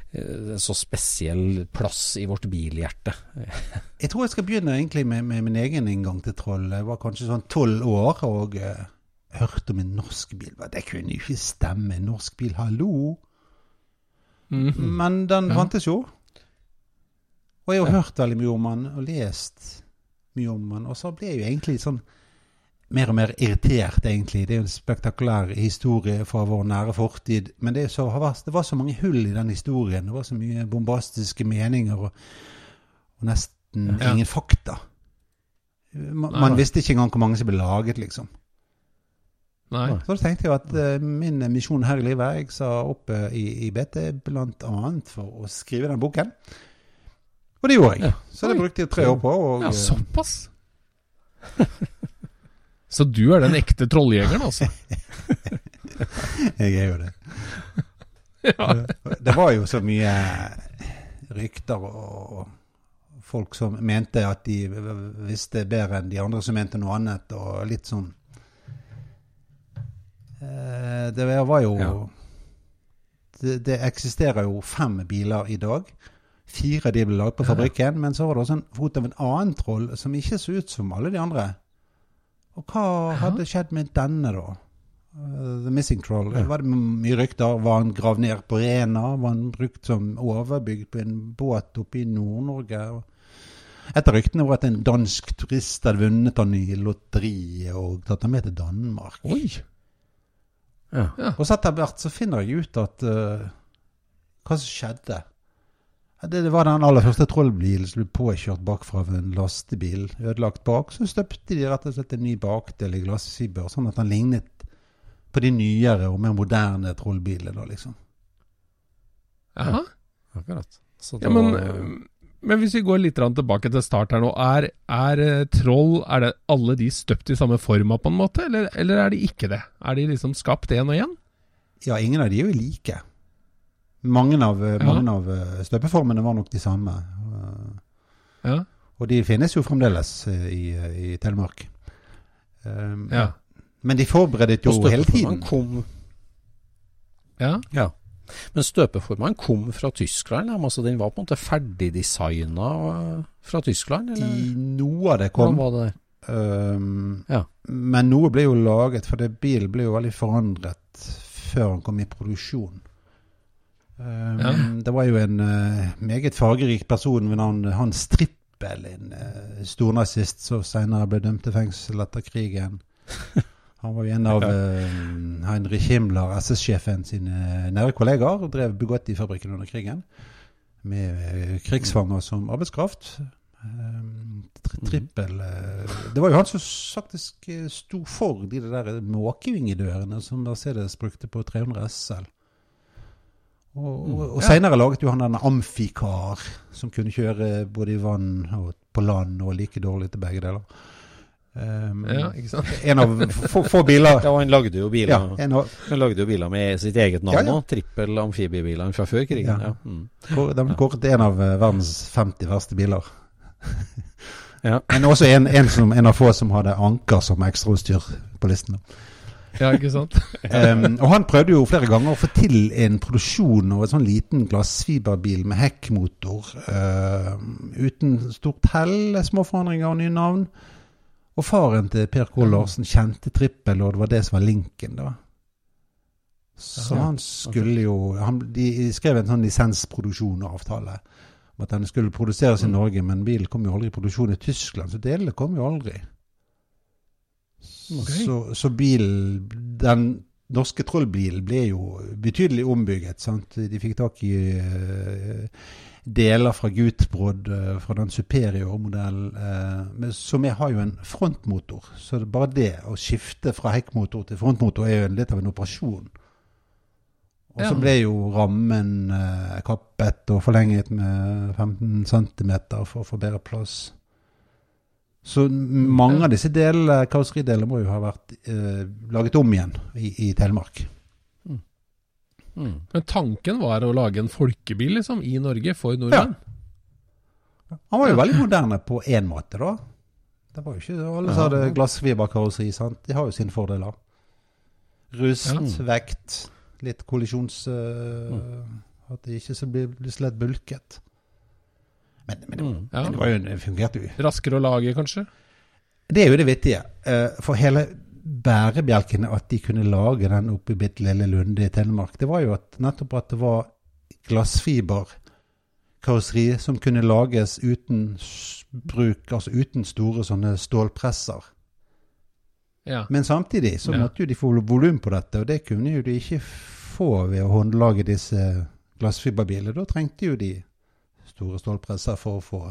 en så spesiell plass i vårt bilhjerte? [laughs] jeg tror jeg skal begynne egentlig med, med, min egen inngang til troll. Jeg var kanskje sånn tolv år og uh, hørte om en norsk bil. Det kunne jo ikke stemme. En norsk bil, hallo? Mm -hmm. Men den ja. fantes jo. Og jeg har ja. hørt veldig mye om han, og lest mye om han. Og så ble jeg jo egentlig sånn mer og mer irritert, egentlig. Det er jo en spektakulær historie fra vår nære fortid. Men det, så, det, var så mange hull i den historien. Det var så mye bombastiske meninger og, og nesten ja. ingen fakta. Man, man, visste ikke engang hvor mange som ble laget, liksom. Nei. Så da tenkte jeg at uh, min misjon her i livet Jeg sa opp uh, i, i BT bl.a. for å skrive den boken. Og det gjorde jeg. Ja. Så det brukte jeg tre år på. Og, ja, såpass? [laughs] Så du er den ekte trolljegeren, altså? [laughs] jeg er jo det. [laughs] ja. Det var jo så mye rykter og folk som mente at de visste bedre enn de andre som mente noe annet, og litt sånn eh, Det var jo det, det eksisterer jo fem biler i dag. Fire de ble lagd på fabrikken, ja. men så var det også en fot av en annen troll som ikke så ut som alle de andre. Og hva ja. hadde skjedd med denne, da? Uh, The Missing Troll. Ja. Var det mye rykter? Var han gravd ned på Rena? Var han brukt som overbygd på en båt oppe i Nord-Norge? Et av ryktene var at en dansk turist hadde vunnet han i lotteriet og tatt han med til Danmark. Oi! Ja. Og så etter hvert så finner jeg ut at uh, hva som skjedde. Det, det, var den aller første trollbilen som ble påkjørt bakfra av en lastebil. Ødelagt bak. Så støpte de rett og slett en ny bakdel i glassfiber, sånn at den lignet på de nyere og mer moderne trollbilene. liksom. Jaha. Ja, akkurat. Ja, men, men, hvis vi går litt tilbake til start her nå. Er, er eh, troll er det alle de støpt i samme forma, på en måte, eller, eller er de ikke det? Er de liksom skapt én og én? Ja, ingen av de er jo like. Mange av, ja. mange av eh, støpeformene var nok de samme. Ja. Og de finnes jo fremdeles eh, i, i Telemark. Um, ja. Men de forberedet jo hele tiden. Kom, ja. ja. Men støpeformene kom fra Tyskland? Altså Den var på en måte ferdigdesigna eh, fra Tyskland? Eller? I noe av det kom. Var det? Um, ja. Men noe ble jo laget, for det bilen ble jo veldig forandret før den kom i produksjon. Um, ja. Det var jo en uh, meget fargerik person ved navn Hans Trippel, en uh, stornazist som senere ble dømt til fengsel etter krigen. [laughs] Han var jo en av uh, Heinrich Himmler, SS-sjefen sine nære kollegaer, og drev Bugatti-fabrikken under krigen med krigsfanger som arbeidskraft. Um, trippel Det var jo han som faktisk sto for de der måkevingedørene som Mercedes brukte på 300 SL. Og, og, og Ja. seinere laget jo han denne Amfikar, som kunne kjøre både i vann og på land, og like dårlig til begge deler. Um, Ja, ikke sant? [laughs] En av få, få biler Ja, og han lagde jo biler, Ja, av, han lagde jo biler med sitt eget navn Ja, ja. Trippel amfibiebiler fra før krigen. Ja. Ja. Mm. de kåret en av eh, verdens 50 verste biler. Ja. [laughs] Men også en, en, som, en av få som hadde anker som ekstrautstyr på listen. Ja, ikke sant? [laughs] Um, og han prøvde jo flere ganger å få til en produksjon av en sånn liten glassfiberbil med hekkmotor. Uh, uten stort hell, små forandringer og nye navn. Og faren til Per K. Larsen kjente trippel, og det var det som var linken, da. Så han skulle jo han, De skrev en sånn lisensproduksjon-avtale om at den skulle produseres i Norge, men bilen kom jo aldri i produksjon i Tyskland, så delene kom jo aldri. Ok. Så, så bilen, den norske trollbilen ble jo betydelig ombygget. Sant? De fikk tak i uh, deler fra Gutbrod, uh, fra den Superior-modellen, Uh, men som jeg har jo en frontmotor. Så det, bare det å skifte fra hekkmotor til frontmotor er jo en- litt av en operasjon. Og så ble jo rammen eh, kappet og forlenget med 15 cm for å få bedre plass. Så mange av disse delene, karosseridelene må jo ha vært eh, laget om igjen i, i Telemark. Mm. Men tanken var å lage en folkebil liksom, i Norge for nordmenn? Han var jo veldig moderne på én måte, da. Det var jo ikke alle som hadde glassfiberkarosseri, sant. De har jo sine fordeler. Rust, Ja. vekt, litt kollisjons... eh, At det ikke så blir, blir så lett bulket. Men, men, det, Mm. Ja. men det var jo, det fungerte jo. Raskere å lage, kanskje? Det er jo det vittige. Eh, For hele bærebjelken at de kunne lage den oppe i bitte lille Lunde i Telemark, det var jo at nettopp at det var glassfiberkarosseri som kunne lages uten bruk, altså uten store sånne stålpresser. Ja. Men samtidig så Ja. måtte jo de få volum på dette, og det kunne jo de ikke få ved å håndlage disse glassfiberbilene. Da trengte jo de store stålpresser for å få,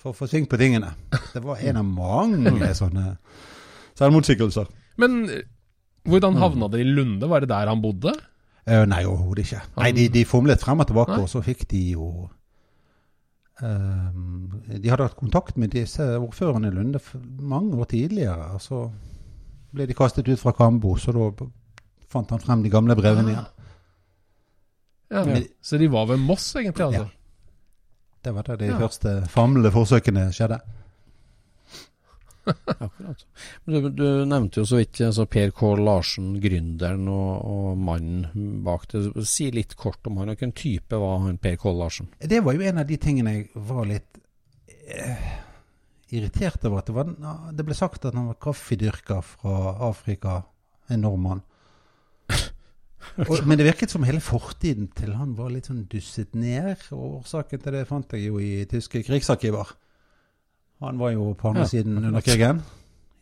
for å få sving på tingene. Det var en av mange [laughs] sånne selvmotsigelser. Men eh, hvordan havna det i Lunde? Var det der han bodde? Uh, nei, overhodet ikke. Nei, de, de fomlet frem og tilbake, og så fikk de jo ehm, De hadde hatt kontakt med disse ordførerne i Lunde mange år tidligere. og Så ble de kastet ut fra Kambo, så da fant han frem de gamle brevene igjen. Ja. Men- Så de var ved Moss, egentlig? altså? Ja. Det var da de Ja. første famlende forsøkene skjedde. [laughs] Akkurat. Du, du nevnte jo så vidt altså Per K. Larsen, gründeren og, og mannen bak det. Si litt kort om han. Hvilken type var han Per K. Larsen? Det var jo en av de tingene jeg var litt eh, irritert over. At det, var, det ble sagt at han var kaffedyrker fra Afrika. En nordmann. [laughs] Og, men det virket som hele fortiden til han var litt sånn dusset ned. Og årsaken til det fant jeg jo i tyske krigsarkiver. Han var jo på andre Ja, siden under krigen.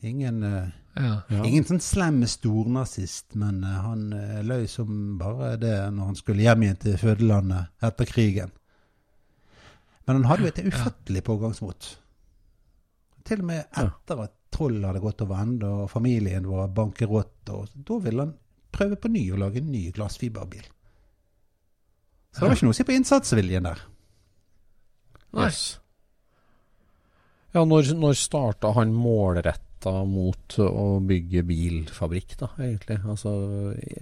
Ingen eh, Ja. Ja. Ingen sånn slem stornazist, men eh, han uh, løy som bare det når han skulle hjem igjen til fødelandet etter krigen. Men han hadde jo et ufattelig pågangsmot. Til og med etter at Troll hadde gått over ende og familien var bankerott, og da ville han prøve på ny å lage en ny glassfiberbil. Så det var ikke noe å si på innsatsviljen der. Nei. Yes. Ja, når, når starta han målretta mot å bygge bilfabrikk, da, egentlig? Altså,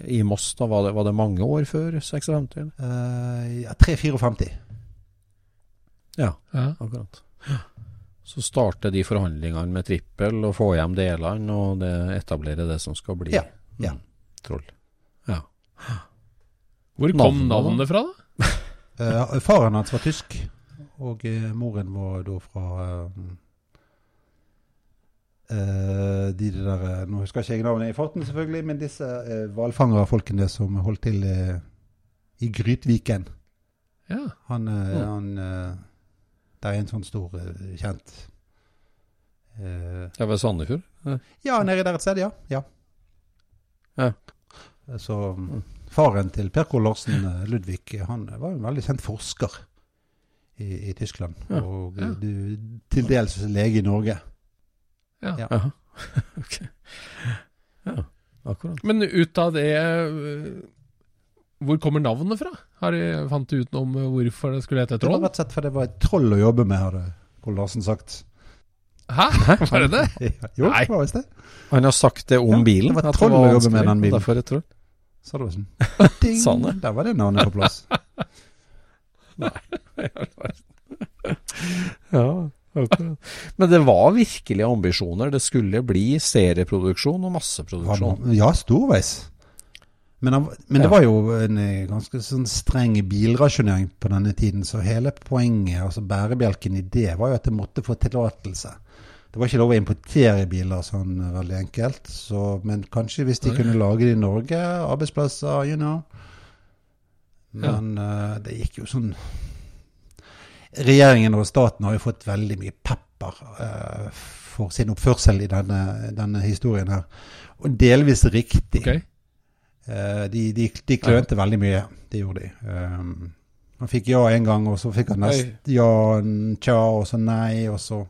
i- Moss, da, var det, var det mange år før 56? eller? Uh, ja, 3-54. Ja, Ja. akkurat. Så starter de forhandlingene med trippel og får hjem delene, og det etablerer det som skal bli Ja, ja. Troll. Ja. Hvor kom Navnet, fra, da? [laughs] uh, faren hans var tysk, og uh, moren var da fra eh, de der Nå husker ikke jeg navnet i farten, selvfølgelig, men disse uh, hvalfangerfolkene som holdt til i Grytviken. Ja. Han, Ja. han Det er en sånn stor, kjent Uh, Det er ved Sandefjord? Ja. Ja, nedi der et sted, ja. ja. Ja. Så faren til Per K. Larsen, eh, Ludvig, han var en veldig kjent forsker i, i Tyskland. Ja. Og Ja. du, til dels lege i Norge. Ja. Ja. [laughs] Ok. Ja, akkurat. Men ut av det øh, Hvor kommer navnet fra? Har de Fant du ut noe om hvorfor det skulle hete Troll? Det var rett og slett fordi det var et troll å jobbe med, hadde Kål Larsen sagt. Hæ? Var det det? [laughs] Jo, Nei. var visst det. Han har sagt det om Ja, bilen. det var troll å jobbe med den bilen. Derfor troll. Sa det var sånn. [laughs] Ding! Sa han det? Der var det navnet på plass. [laughs] Ja, akkurat. Men det var virkelig ambisjoner. Det skulle bli serieproduksjon og masseproduksjon. Ja, storveis. Men, han- men det Ja. var jo en eh, ganske sånn streng bilrasjonering på denne tiden, så hele poenget, altså bærebjelken i det, var jo at det måtte få tillatelse. Det var ikke lov å importere biler sånn veldig enkelt, så, men kanskje hvis de kunne lage det i Norge, arbeidsplasser, you know. Men eh, det gikk jo sånn Regjeringen og staten har jo fått veldig mye pepper uh, for sin oppførsel i denne, denne historien her. Og delvis riktig. Okay. Uh, de, de, de klønte veldig mye. Det gjorde de. Um, han fikk ja en gang, og så fikk han nest ja, tja, og så nei, og så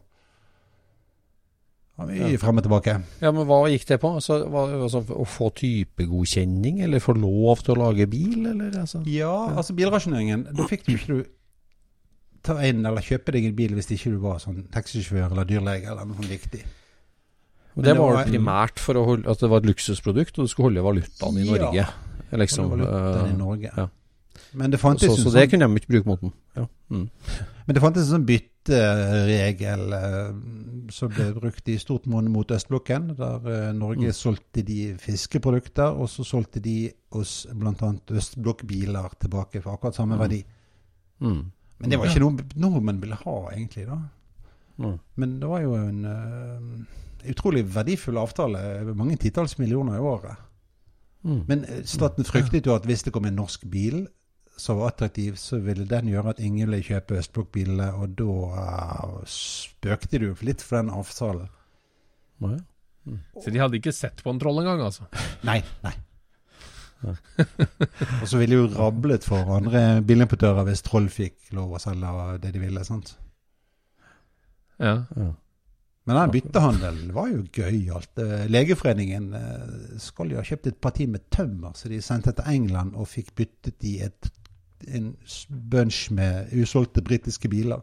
ja, Mye Ja. frem og tilbake. Ja, men hva gikk det på? Altså, hva, altså, å få typegodkjenning, eller få lov til å lage bil, eller altså? Ja, altså bilrasjoneringen. Da fikk du ikke du ta inn eller kjøpe deg en bil hvis ikke du var sånn taxisjåfør eller dyrlege eller noe sånt viktig. Og det det var var- primært for holde, at det var et luksusprodukt, og du skulle holde valutaen i Ja. Norge. Liksom, det var valutaen i eh, Norge. ja. Men det fantes så, så, så sånn- det kunne de ikke bruke mot den. Ja. Mm. Men det fantes en sånn bytteregel eh, som ble brukt i stort monn mot østblokken, der eh, Norge Mm. solgte de fiskeprodukter, og så solgte de oss bl.a. østblokkbiler tilbake for akkurat samme Mm. verdi. Mm. Men det var ikke noe nordmenn ville ha, egentlig. da. Mm. Men det var jo en uh, utrolig verdifull avtale. Mange titalls millioner i året. Mm. Men staten fryktet jo at hvis det kom en norsk bil som var attraktiv, så ville den gjøre at ingen ville kjøpe østblokkbilene, og da uh, spøkte du litt for den avtalen. Ja. Så de hadde ikke sett på en troll engang, altså? [laughs] Nei, nei. og så ville jo rablet for andre bilimportører hvis Troll fikk lov å selge det de ville. sant? Ja. Ja. Men den byttehandelen var jo gøyalt. Eh, Legeforeningen eh, skal jo ha kjøpt et parti med tømmer, så de sendte til England og fikk byttet i et, en bunch med usolgte britiske biler.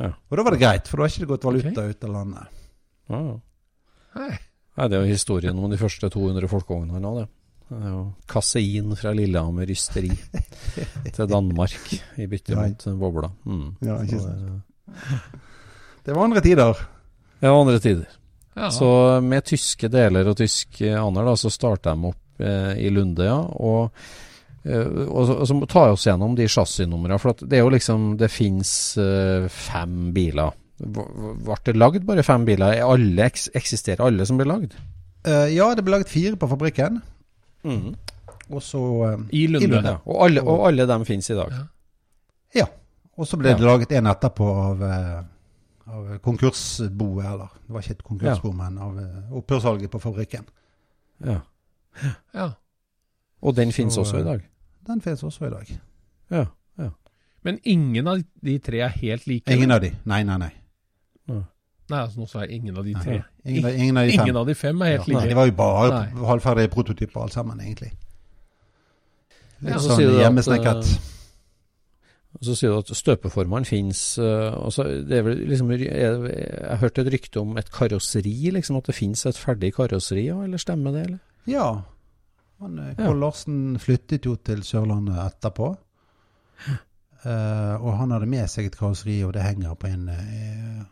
Ja. Og da var det greit, for da har ikke det gått valuta ut av landet. Ah. ja. Nei. Nei, det er jo historien om de første 200 folkevognene nå, det. Det er jo Kasein fra Lillehammer ysteri [laughs] til Danmark i bytte mot bobla. Mm. Ja, ikke sant. det- Det var andre tider. Ja, andre tider. Ja. Så med tyske deler og tysk aner, da, så starta de opp eh, i Lunde, ja. Og, og, så- og så tar jeg oss gjennom de chassisnumrene. For at det er jo liksom Det fins eh, fem biler. Ble det lagd bare fem biler? Er alle, eks, eksisterer alle som ble lagd? Eh, ja, det ble laget fire på fabrikken. Og så eh, I Lunde. Lunde. Ja. Og, alle, og alle dem finnes i dag? Ja. Ja. Og så ble Ja. det laget en etterpå av, eh, av konkursboet, eller det var ikke et konkursbo, men av eh, opphørssalget på fabrikken. Ja. ja. Og den finnes Så, også i eh, dag? Den finnes også i dag. Ja. ja. Men ingen av de tre er helt like? Ingen av de. Nei, nei, nei. Nei, altså nå sa jeg ingen av de Nei. tre. Ingen, av- ingen av de fem. Ingen av de fem er helt Nei, like. de var jo bare Nei. halvferdige prototyper alle sammen, egentlig. Litt Ja, så sånn hjemmesnekret. eh, Og så sier du at støpeformeren det er vel liksom, jeg, jeg har hørt et rykte om et karosseri, liksom at det finnes et ferdig karosseri, òg, eller stemmer det? eller? Ja. Han, eh, Ja. Larsen flyttet jo til Sørlandet etterpå. Uh, og han hadde med seg et karosseri, og det henger på, en, uh,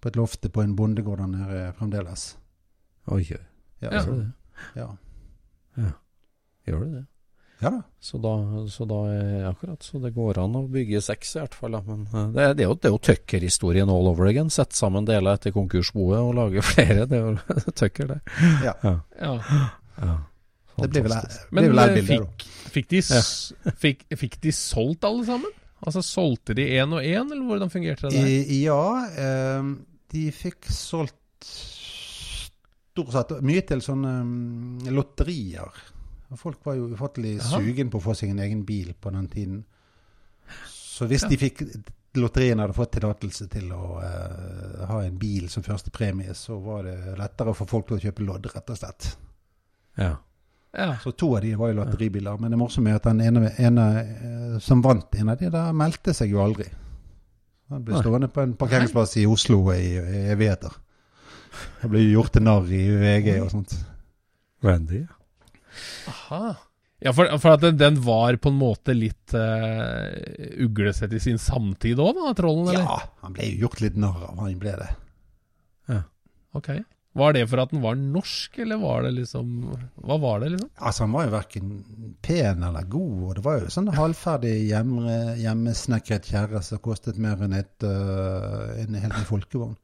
på et loftet på en bondegård der nede fremdeles. Oi, oi. Ja, Ja. så- det? ja. Gjør det det? ja da. Så da, så da er akkurat, så det går an å bygge seks i hvert fall. Men det, er- det er jo, det er jo Tucker-historien all over again. Sette sammen deler etter konkursboet og lage [laughs] flere. Det er jo [laughs] Tucker, det. Ja. Ja. Ja. Det blir vel, blir Men vel eh, bilde, da. fikk, fikk, de, ja. fikk, fikk de solgt alle sammen? Altså Solgte de én og én, eller hvordan fungerte det der? Ja, eh, de fikk solgt stort sett mye til sånne mm, lotterier. Folk var jo ufattelig sugen på å få seg en egen bil på den tiden. Så hvis Ja. de fikk lotteriene hadde fått tillatelse til å uh, ha en bil som første premie, så var det lettere for folk til å kjøpe lodd, rett og slett. Ja. Ja. Så to av de var jo lotteribiler. Men det morsomme er at den ene, ene eh, som vant en av de der, meldte seg jo aldri. Han ble stående på en parkeringsplass i Oslo i, evigheter. Han ble jo gjort til narr i VG og sånt. Randy. Aha. Ja, for, for at den, den var på en måte litt uh, uglesett i sin samtid òg, da, trollen? eller? Ja, han ble jo gjort litt narr av. Han ble det. Ja, Ok. Var det for at den var norsk, eller var det liksom Hva var det, liksom? Altså, han var jo verken pen eller god, og det var jo sånn halvferdig hjemme, hjemmesnekret kjerre som kostet mer enn et, uh, en hel folkevogn.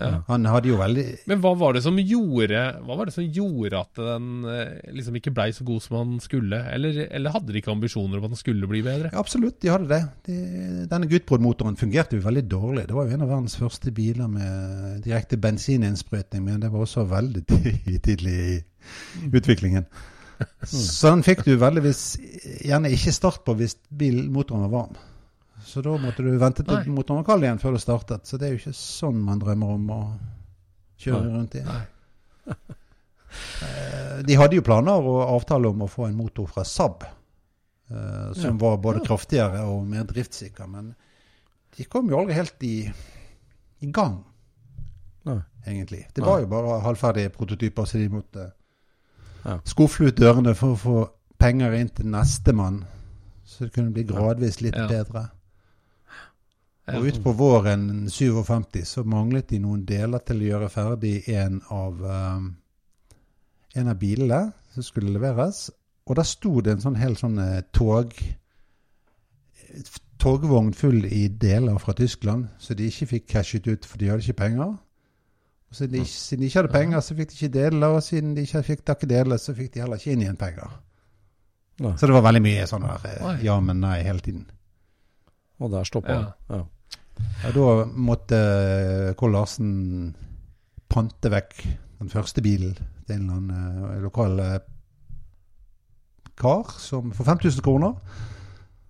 Ja. Han hadde jo veldig Men hva var det som gjorde det som gjorde at den eh, liksom ikke blei så god som han skulle? Eller, eller hadde de ikke ambisjoner om at den skulle bli bedre? Ja, absolutt, de hadde det. De, denne Gutbrod-motoren fungerte jo veldig dårlig. Det var jo en av verdens første biler med direkte bensininnsprøytning, men det var også veldig [laughs] tidlig i utviklingen. [laughs] Så den fikk du veldigvis gjerne ikke start på hvis bil, motoren var varm. Så da måtte du vente til Nei. motoren var kald igjen før du startet. Så det er jo ikke sånn man drømmer om å kjøre Nei. rundt i. [laughs] Eh, De hadde jo planer og avtale om å få en motor fra Saab, eh, som var både kraftigere og mer driftssikker. Men de kom jo aldri helt i, i gang, Nei. egentlig. Det var jo bare halvferdige prototyper, så de måtte Ja. skufle ut dørene for å få penger inn til nestemann. Så det kunne bli gradvis litt Ja. bedre. Og utpå våren 57 så manglet de noen deler til å gjøre ferdig en av, um, en av bilene som skulle leveres. Og der sto det en sånn hel sånn eh, tog togvogn full i deler fra Tyskland, så de ikke fikk cashet ut, for de hadde ikke penger. Og siden de, siden de ikke hadde penger, så fikk de ikke deler, og siden de ikke fikk takke deler, så fikk de heller ikke inn igjen penger. Nei. Så det var veldig mye sånn der eh, ja, men nei hele tiden. Og der stoppa Ja. det. Ja. Ja, da måtte eh, Kål Larsen pante vekk den første bilen til en eller annen eh, lokal eh, kar som, for 5000 kroner.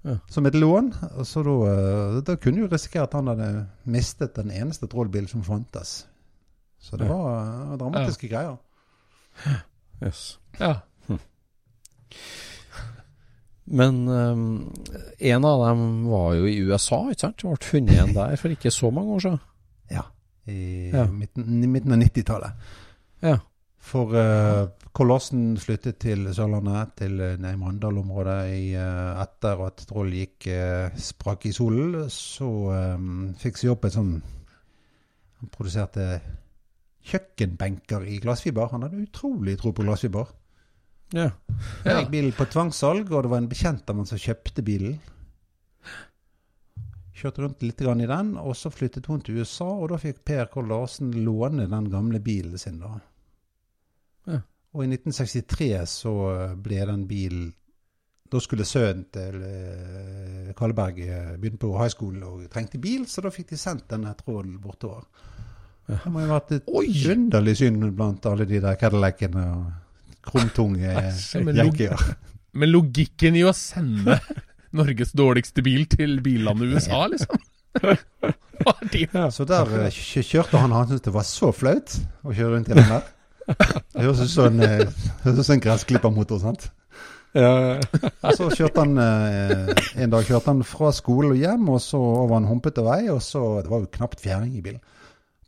Ja. Som et lån. Så da, da kunne jo risikere at han hadde mistet den eneste trollbilen som fantes. Så det Ja. var dramatiske dramatiske greier. Yes. Ja. Men um, en av dem var jo i USA, ikke sant? Ble funnet igjen der for ikke så mange år siden. Ja. I Ja. Midten, midten av 90-tallet. Ja. For uh, Kolossen flyttet til Sørlandet, til uh, nei, Mandal-området, i, eh, etter at Troll gikk uh, sprakk i solen. Så um, fikk seg opp et sånn Han produserte kjøkkenbenker i glassfiber. Han hadde utrolig tro på glassfiber. Ja. Jeg gikk bilen på tvangssalg, og det var en bekjent av meg som kjøpte bilen. Kjørte rundt litt i den, og så flyttet hun til USA, og da fikk Per Kål Larsen låne den gamle bilen sin. da. Ja. Og i 1963 så ble den bilen Da skulle sønnen til eh, Kalleberg eh, begynne på high school og trengte bil, så da fikk de sendt denne tråden bortover. Ja. Det må jo ha vært et Oi! underlig syn blant alle de der Cadillacene og krumtunge [laughs] Æsj, [laughs] men logikken i å sende [laughs] Norges dårligste bil til billandet USA, liksom? Så der eh, kjørte han, han syntes det var så flaut å kjøre rundt i den der. Det høres ut som en, eh, en gressklippermotor, sant. Ja. Så kjørte han eh, en dag kjørte han fra skole og hjem, og så over en humpete vei, og så Det var jo knapt fjæring i bilen.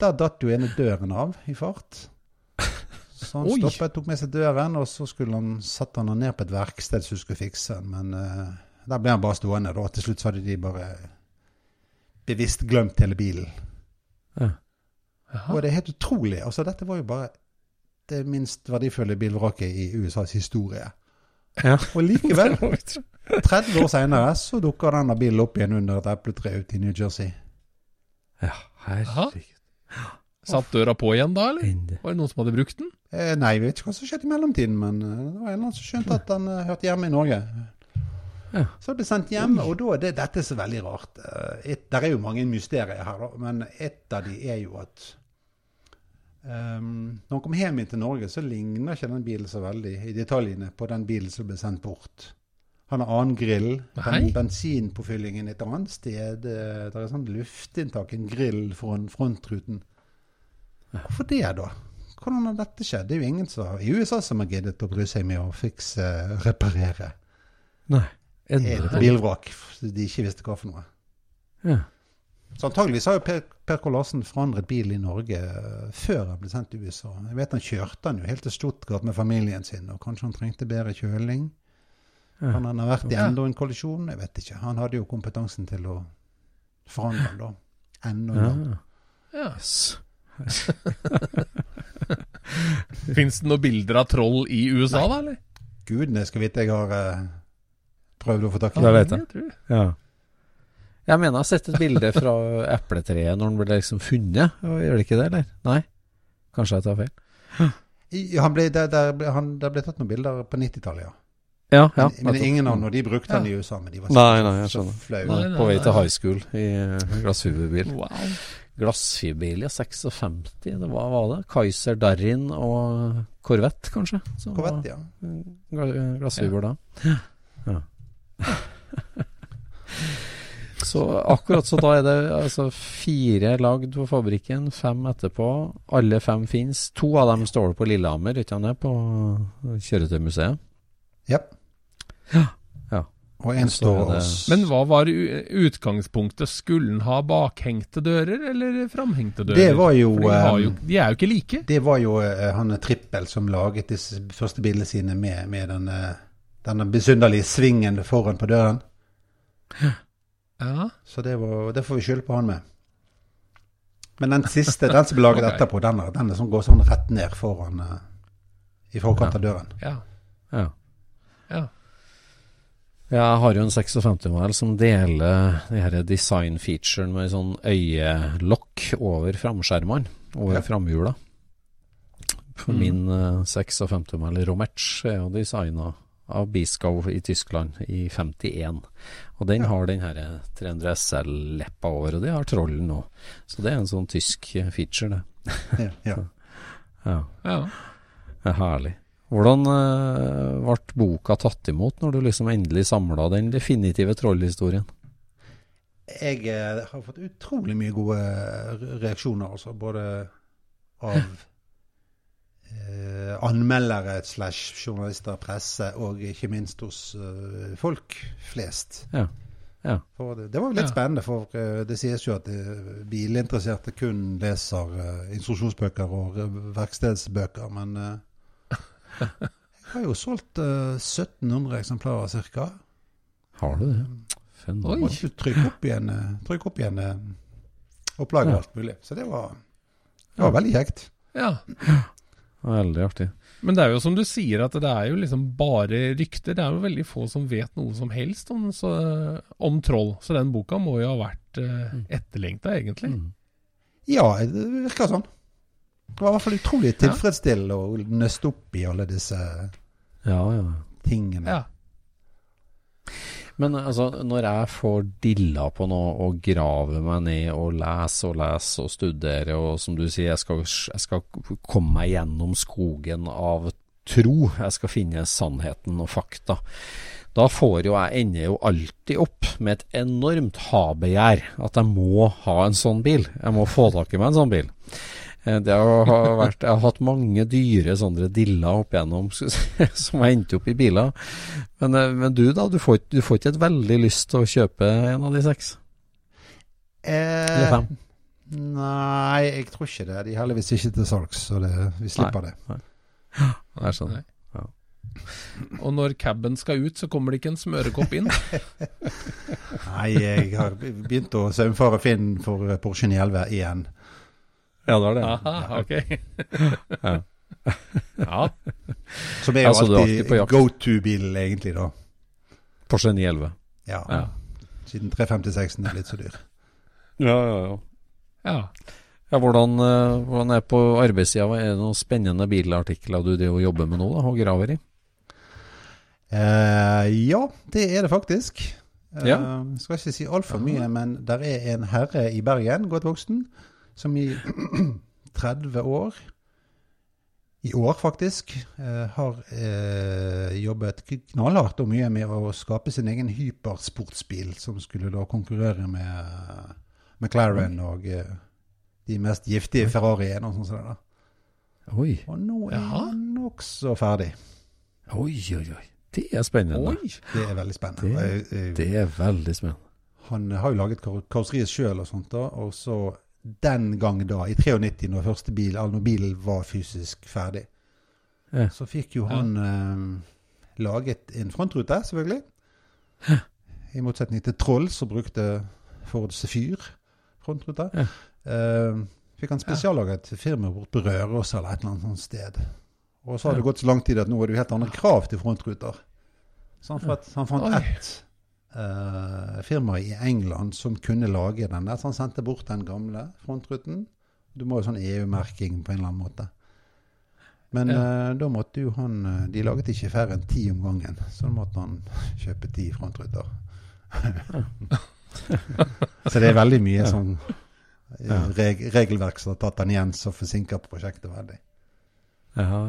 Der datt jo ene døren av i fart. Så han Oi. stoppet, tok med seg døren, og så skulle han, satte han den ned på et verksted som skulle fikse den. Men uh, der ble han bare stående. da. Til slutt så hadde de bare bevisst glemt hele bilen. Og det er helt utrolig. Altså, dette var jo bare det minst verdifulle bilvraket i USAs historie. Ja. Og likevel, [laughs] 30 år senere, så dukker denne bilen opp igjen under et epletre ute i New Jersey. ja, herregud. Satt døra på igjen da, eller? Ende. Var det noen som hadde brukt den? Eh, nei, jeg vet ikke hva som skjedde i mellomtiden, men eh, det var en eller annen som skjønte at den eh, hørte hjemme i Norge. Ja. Så det ble sendt hjem, og da er det, dette er så veldig rart. Uh, Et, der er jo mange mysterier her, da, men et av de er jo at um, når han kom hjem inn til Norge, så ligner ikke den bilen så veldig i detaljene på den bilen som ble sendt bort. Han har annen grill. Ben, bensinpåfyllingen et annet sted. Det det er sånn luftinntak, en grill foran frontruten. Hvorfor det, da? Hvordan har dette skjedd? Det er jo ingen som, i USA som har giddet å bry seg med å fikse, reparere Nei. et bilvrak de ikke visste hva for noe. Ja. Så antageligvis har jo Per, per. Larsen forandret bil i Norge eh, før han ble sendt til USA. Jeg vet Han kjørte han jo helt til Stuttgart med familien sin, og kanskje han trengte bedre kjøling. Ja. Kan han ha vært i enda en kollisjon? Jeg vet ikke. Han hadde jo kompetansen til å forandre den da. Enda en gang. Ja. Yes. [laughs] Fins det noen bilder av troll i USA, da, eller? Gudene skal vite jeg har uh, prøvd å få tak i. Det jeg. Jeg. Ja. Jeg mener jeg har sett et bilde fra epletreet når den ble liksom funnet. Gjør det ikke det, eller? Nei? Kanskje jeg tar feil? Han ble, der, der, han, der ble tatt noen bilder på 90-tallet, ja. Ja, ja. Men, men ingen av dem, og de brukte han i USA, men de var så, Nei, nei, jeg så skjønner. flaue. Nei, nei, På vei til high school i glasshuebil. Wow. Glassfiberbil, ja. 56. Det var, var det? Kaiser Darrin og Corvette, kanskje? Corvette, ja. Glassfiber Glassfiber da. Ja. [laughs] Så akkurat så da er det altså fire lagd på fabrikken, fem etterpå. Alle fem fins. To av dem står på Lillehammer, ikke sant det, på Kjøretøymuseet. Ja. Ja. Og en står hos Men hva var utgangspunktet? Skulle den ha bakhengte dører eller framhengte dører? Det var jo, de, jo eh, de er jo ikke like. Det var jo eh, han Trippel som laget disse første bildene sine med, med denne, denne besynderlige svingen foran på døren. Ja. Så det, var, det får vi skylde på han med. Men den siste, den som ble laget [laughs] okay. etterpå, den, den sånn, går sånn rett ned foran eh, I forkant av døren. Ja. Ja. ja. Jeg har jo en 56-modell som deler de her design-featuren med sånn øyelokk over framskjermene, over Ja. framhjula. Mm. min eh, 56-modell Romerch er jo designa av Biskow i Tyskland i 51. Og den har den her 300 SL-leppa over, og det har trollen nå. Så det er en sånn tysk eh, feature, det. Ja, ja. [laughs] Ja, ja. er herlig. Hvordan eh, ble boka tatt imot når du liksom endelig samla den definitive trollhistorien? Jeg eh, har fått utrolig mye gode reaksjoner, altså. Både av eh, anmeldere slash journalister, presse, og ikke minst hos uh, folk flest. Ja. Ja. For det, det var litt Ja. spennende, for eh, det sies jo at eh, bilinteresserte kun leser eh, instruksjonsbøker og eh, verkstedsbøker, men eh, jeg har jo solgt uh, 1700 eksemplarer ca. Har du det? Oi. Fenomenalt. Trykk opp igjen, eh, trykke opp igjen eh, opplag og Ja. alt mulig. Så det var, det var veldig kjekt. ja. Veldig artig. Men det er jo som du sier, at det er jo liksom bare rykter. Det er jo veldig få som vet noe som helst om, så, om troll. Så den boka må jo ha vært uh, etterlengta, egentlig. Mm. Ja, det virker sånn. Det var i hvert fall utrolig tilfredsstillende å nøste opp i alle disse Ja, ja. tingene. Ja. Men altså, når jeg får dilla på noe og graver meg ned og leser og leser og studerer, og som du sier, jeg skal, jeg skal komme meg gjennom skogen av tro, jeg skal finne sannheten og fakta. Da får jo jeg ender jo alltid opp med et enormt ha-begjær, at jeg må ha en sånn bil. Jeg må få tak i meg en sånn bil. Eh, Det har vært, jeg har hatt mange dyre sånne diller opp igjennom [laughs] som har endt opp i biler. Men, eh, men du da, du får, du får ikke et veldig lyst til å kjøpe en av de seks? Eller Eh, fem? nei, jeg tror ikke det. De er heldigvis ikke til salgs, så det, vi slipper det. Jeg skjønner. Nei. [gasps] Og når caben skal ut, så kommer det ikke en smørekopp inn. [laughs] Nei, jeg har begynt å saumfare Finn for Porsche 911 igjen. Ja, det er det. Aha, ok. [laughs] Ja. Ja. Som er jo Altså, alltid alltid go to-bilen, egentlig, da. Porsche 911. Ja. Ja. Siden 356 er blitt så dyr. Ja, ja, ja. ja. Ja, hvordan, eh, hvordan er på arbeidssida? Er det noen spennende bilartikler du jobber med nå, da, og graver i? Eh, ja, det er det faktisk. Eh, Ja. Skal ikke si altfor mye, men der er en herre i Bergen, godt voksen, som i [clears throat] 30 år i år, faktisk. Eh, har eh, jobbet knallhardt og mye med å skape sin egen hypersportsbil, som skulle da konkurrere med McLaren og eh, de mest giftige Ferrariene og sånn som det der. Oi. Og nå er han nokså ferdig. Oi, oi, oi. Det er spennende. Oi. Det er veldig spennende. Det, det er veldig spennende. Han har jo laget karosseriet sjøl og sånt, da. Og så den gang da, i 93, når første bil, når bilen var fysisk ferdig, Ja. så fikk jo han eh, laget en frontrute, selvfølgelig. I motsetning til Troll, som brukte Ford Sefyr frontrute. Ja. Eh, fikk han spesiallaget firma bort på Røros eller et eller annet sånt sted. Og så har det gått så lang tid at nå er det jo helt andre krav til frontruter. Så han, fant, han fant ett eh, firma i England som kunne lage den der, så han sendte bort den gamle frontruten. Du må jo sånn EU-merking på en eller annen måte. Men eh, da måtte jo han eh, De laget ikke færre enn ti om gangen, så da måtte han [laughs] kjøpe ti frontruter. [laughs] så det er veldig mye sånn eh, reg regelverk som har tatt han igjen, som forsinker prosjektet veldig. Ja.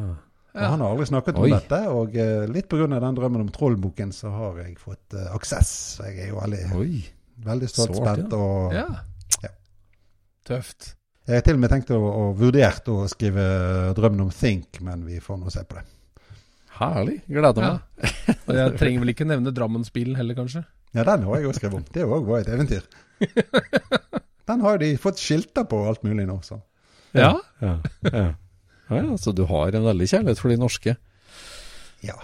Og han har aldri snakket om Oi. dette, og eh, litt pga. den drømmen om Trollboken, så har jeg fått uh, aksess. Jeg er jo veldig, Oi. veldig stolt, spent og Ja. Ja. Tøft. Jeg har til og med tenkt å, og vurdert å skrive drømmen om Think, men vi får nå se på det. Herlig. Gleder Ja. Og jeg trenger vel ikke nevne Drammensbilen heller, kanskje? Ja, den har jeg òg skrevet om. Det òg var et eventyr. [laughs] Den har jo de fått skilter på og alt mulig nå, så. Ja. Ja. ja. Ja, så du har en veldig kjærlighet for de norske. Ja.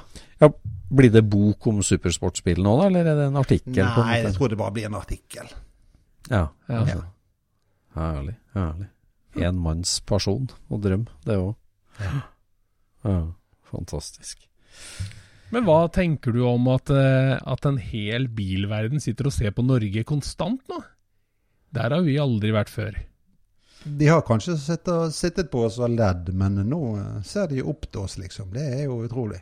Ja, Blir det bok om supersportspill nå, da, eller er det en artikkel? på en Nei, måte? jeg tror det bare blir en artikkel. Ja. Ja. altså. Herlig. herlig. En manns person og drøm, det òg. Ja. Fantastisk. Men hva tenker du om at, eh, at en hel bilverden sitter og ser på Norge konstant nå? Der har vi aldri vært før. De har kanskje sittet, sittet på oss og ledd, men nå eh, ser de jo opp til oss, liksom. Det er jo utrolig.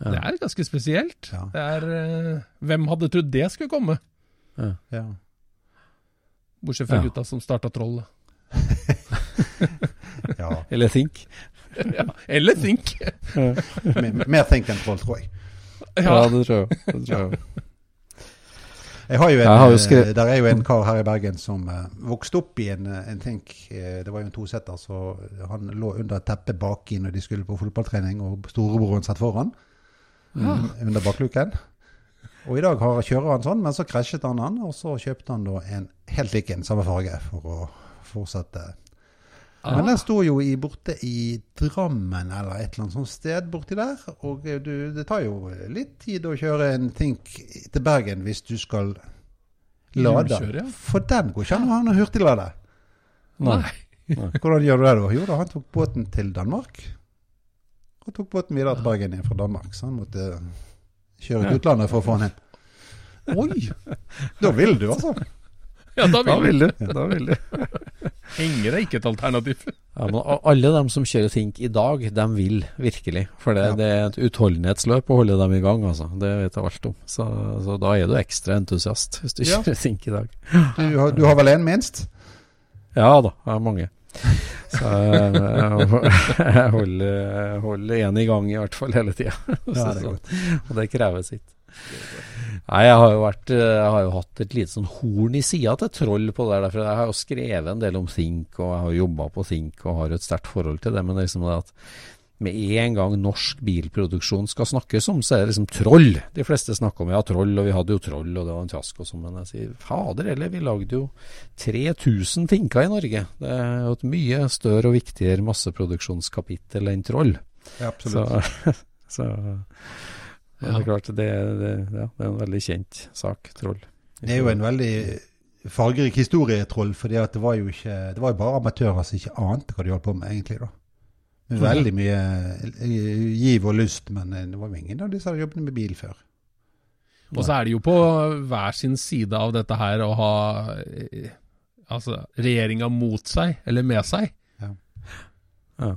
Ja. Det er ganske spesielt. Ja. Det er, eh, hvem hadde trodd det skulle komme? Ja. Bortsett fra Ja. gutta som starta trollet. [laughs] [laughs] ja. Eller Think. ja. Eller Think. Mer- Mer think enn troll, tror jeg. Ja, det tror jeg. Det tror jeg. Jeg har jo en, har eh, skrevet- Der er jo en kar her i Bergen som eh, vokste opp i en, eh, en eh, det var jo en tosetter, så han lå under et teppe baki når de skulle på fotballtrening, og storebroren satt foran Ja. under bakluken. Og i dag har, kjører han sånn, men så krasjet han han, og så kjøpte han da en helt lik en, samme farge, for å fortsette. Ah. Men den sto jo i, borte i Drammen eller et eller annet sånt sted borti der. Og eh, du, det tar jo litt tid å kjøre en Think til Bergen hvis du skal lade. Ja. For den går ikke an å ha en hurtiglade. Nei. Hvordan gjør du det da? Jo da, han tok båten til Danmark. Og tok båten videre til Bergen igjen fra Danmark. Så han måtte kjøre til utlandet for å få han inn. [laughs] Oi! Da vil du, altså. [laughs] Ja, da Da vil vil du. Da vil du. [laughs] Henger det ikke et alternativ? Ja, men alle dem som kjører Think i dag, de vil virkelig. For det, Ja. det er et utholdenhetsløp å holde dem i gang, altså. Det vet jeg alt om. Så, så da er du ekstra entusiast hvis du Ja. kjører Think i dag. Du har, du har vel en minst? Ja da, jeg har mange. Så jeg, jeg holder, holder en i gang i hvert fall hele tida. Ja, er. [laughs] Og det krever sitt. Nei, jeg har jo vært Jeg har jo hatt et lite sånn horn i sida til troll på det der. For jeg har jo skrevet en del om Think, og jeg har jobba på Think og har et sterkt forhold til det. Men det er liksom det at med en gang norsk bilproduksjon skal snakkes om, så er det liksom troll. De fleste snakker om ja, troll, og vi hadde jo troll, og det var en fiasko og sånn. Men jeg sier fader heller, vi lagde jo 3000 Tinker i Norge. Det er jo et mye større og viktigere masseproduksjonskapittel enn troll. Ja, absolutt. Så, [laughs] så ja. det er klart, det, det, ja, det er en veldig kjent sak, troll. Det er jo en veldig fargerik historie, Troll, for det var jo ikke Det var jo bare amatører som ikke ante hva de holdt på med, egentlig. da. Med veldig mye eh, giv og lyst, men eh, det var jo ingen av de som hadde jobbet med bil før. Og så er det jo på hver sin side av dette her å ha eh, altså, regjeringa mot seg, eller med seg. Ja. Ja.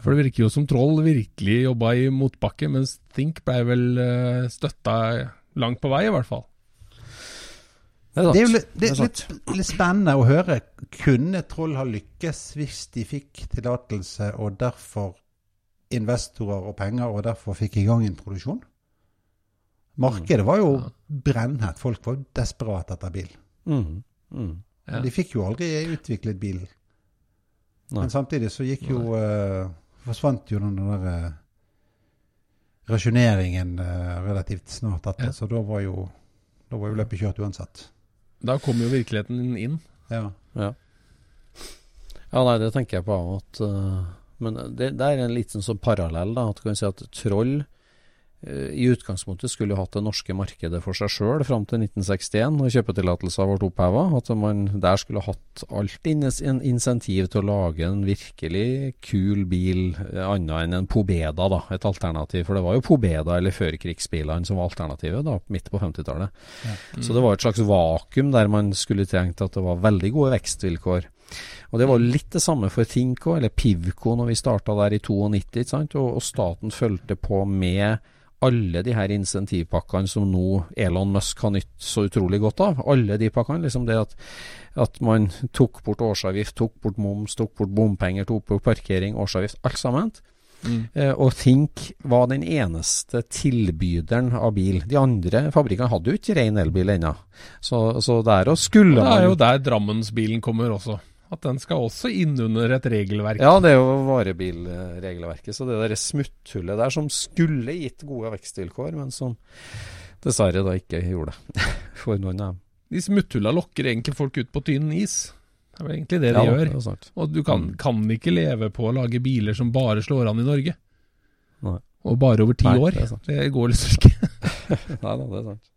For det virker jo som Troll virkelig jobba i motbakke, mens Think ble vel uh, støtta langt på vei, i hvert fall. Det er sant. Det er jo litt, er litt, litt spennende å høre. Kunne Troll ha lykkes hvis de fikk tillatelse, og derfor investorer og penger, og derfor fikk i gang en produksjon? Markedet var jo brennhett. Folk var desperat etter bil. Mm. Mm. Ja. Men de fikk jo aldri utviklet bilen. Nei. Men samtidig så gikk jo eh, Forsvant jo den der eh, rasjoneringen eh, relativt snart etter. Ja. Så da var jo da var jo løpet kjørt uansett. Da kom jo virkeligheten inn. Ja. Ja. ja, nei, det tenker jeg på at uh, Men det, det er en liten sånn parallell, da. At du kan si at Troll i utgangspunktet skulle hatt det norske markedet for seg sjøl fram til 1961, når kjøpetillatelser ble oppheva. At man der skulle hatt alt innes en insentiv til å lage en virkelig kul bil, eh, annet enn en Pobeda, da. Et alternativ. For det var jo Pobeda eller førkrigsbilene som var alternativet da, midt på 50-tallet. Så det var et slags vakuum der man skulle tenkt at det var veldig gode vekstvilkår. Og det var litt det samme for Tinko, eller Pivko, når vi starta der i 92. ikke sant? Og, og staten fulgte på med alle de her insentivpakkene som nå Elon Musk har nytt så utrolig godt av. Alle de pakkene. liksom det at, at man tok bort årsavgift, tok bort moms, tok bort bompenger, tok bort parkering, årsavgift. Alt sammen. Eh, og Think var den eneste tilbyderen av bil. De andre fabrikkene hadde jo ikke ren elbil ennå. Så, så der og skulle Det er man jo der Drammensbilen kommer også. At den skal også inn under et regelverk. Ja, det er jo varebilregelverket. Så det der smutthullet der som skulle gitt gode vekstvilkår, men som dessverre da ikke gjorde det [laughs] for noen av dem. De smutthulla lokker egentlig folk ut på tynn is. Det er vel egentlig det de Ja, gjør. det. Og du kan, kan ikke leve på å lage biler som bare slår an i Norge. Nei. Og bare over ti Nei, år. det. Det går liksom ikke. [laughs] Nei da, det er sant.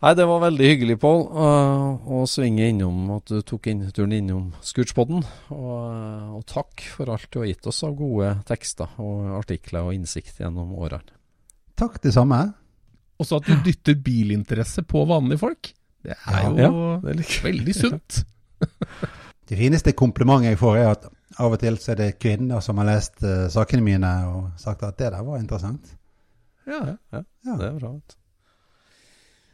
Nei, det var veldig hyggelig, Pål, å- å svinge innom at du tok inn, turen innom Scootspodden. Og, og takk for alt du har gitt oss av gode tekster og artikler og innsikt gjennom årene. Takk, det samme. Også at du dytter bilinteresse på vanlige folk. Det er jo Ja, det er litt- veldig sunt. [laughs] Det fineste komplimentet jeg får, er at av og til så er det kvinner som har lest uh, sakene mine og sagt at det der var interessant. Ja, ja, Ja. det er bra. vet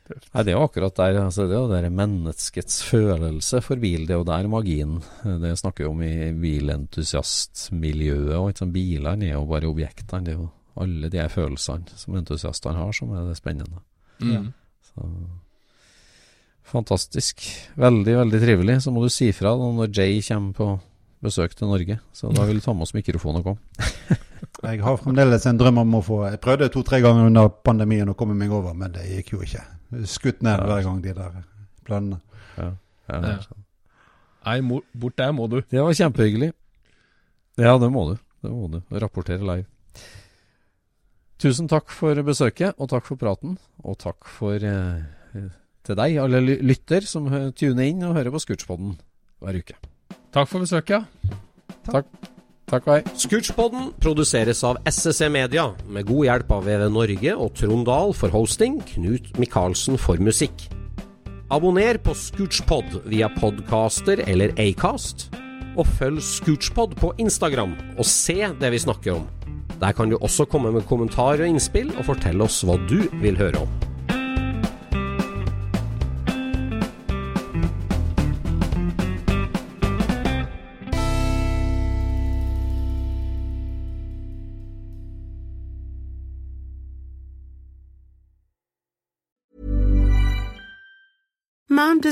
Nei, Det er jo akkurat der altså Det er jo det der menneskets følelse for bil. Det er jo der magien Det snakker vi om i bilentusiastmiljøet. og sant, Bilene er jo bare objektene. Det er jo alle de følelsene som entusiastene har, som er det spennende. Mm. Så Fantastisk. Veldig, veldig trivelig. Så må du si fra da når Jay kommer på besøk til Norge. Så da vil du ta med oss mikrofon og komme. [laughs] Jeg har fremdeles en drøm om å få Jeg prøvde to-tre ganger under pandemien å komme meg over, men det gikk jo ikke. Skutt ned hver gang, de der planene. Ja, ja, Ja. Nei, bort der må du. Det var kjempehyggelig. Ja, det må du. Det må du. Rapportere live. Tusen takk for besøket, og takk for praten. Og takk for eh, til deg, alle lytter som tuner inn og hører på Scootspoden hver uke. Takk for besøket. Takk. Takk og hei. Scootchpoden produseres av SSC Media, med god hjelp av VV Norge og Trond Dahl for hosting, Knut Micaelsen for musikk. Abonner på Scootchpod via podcaster eller Acast, og følg Scootchpod på Instagram og se det vi snakker om. Der kan du også komme med kommentarer og innspill, og fortelle oss hva du vil høre om.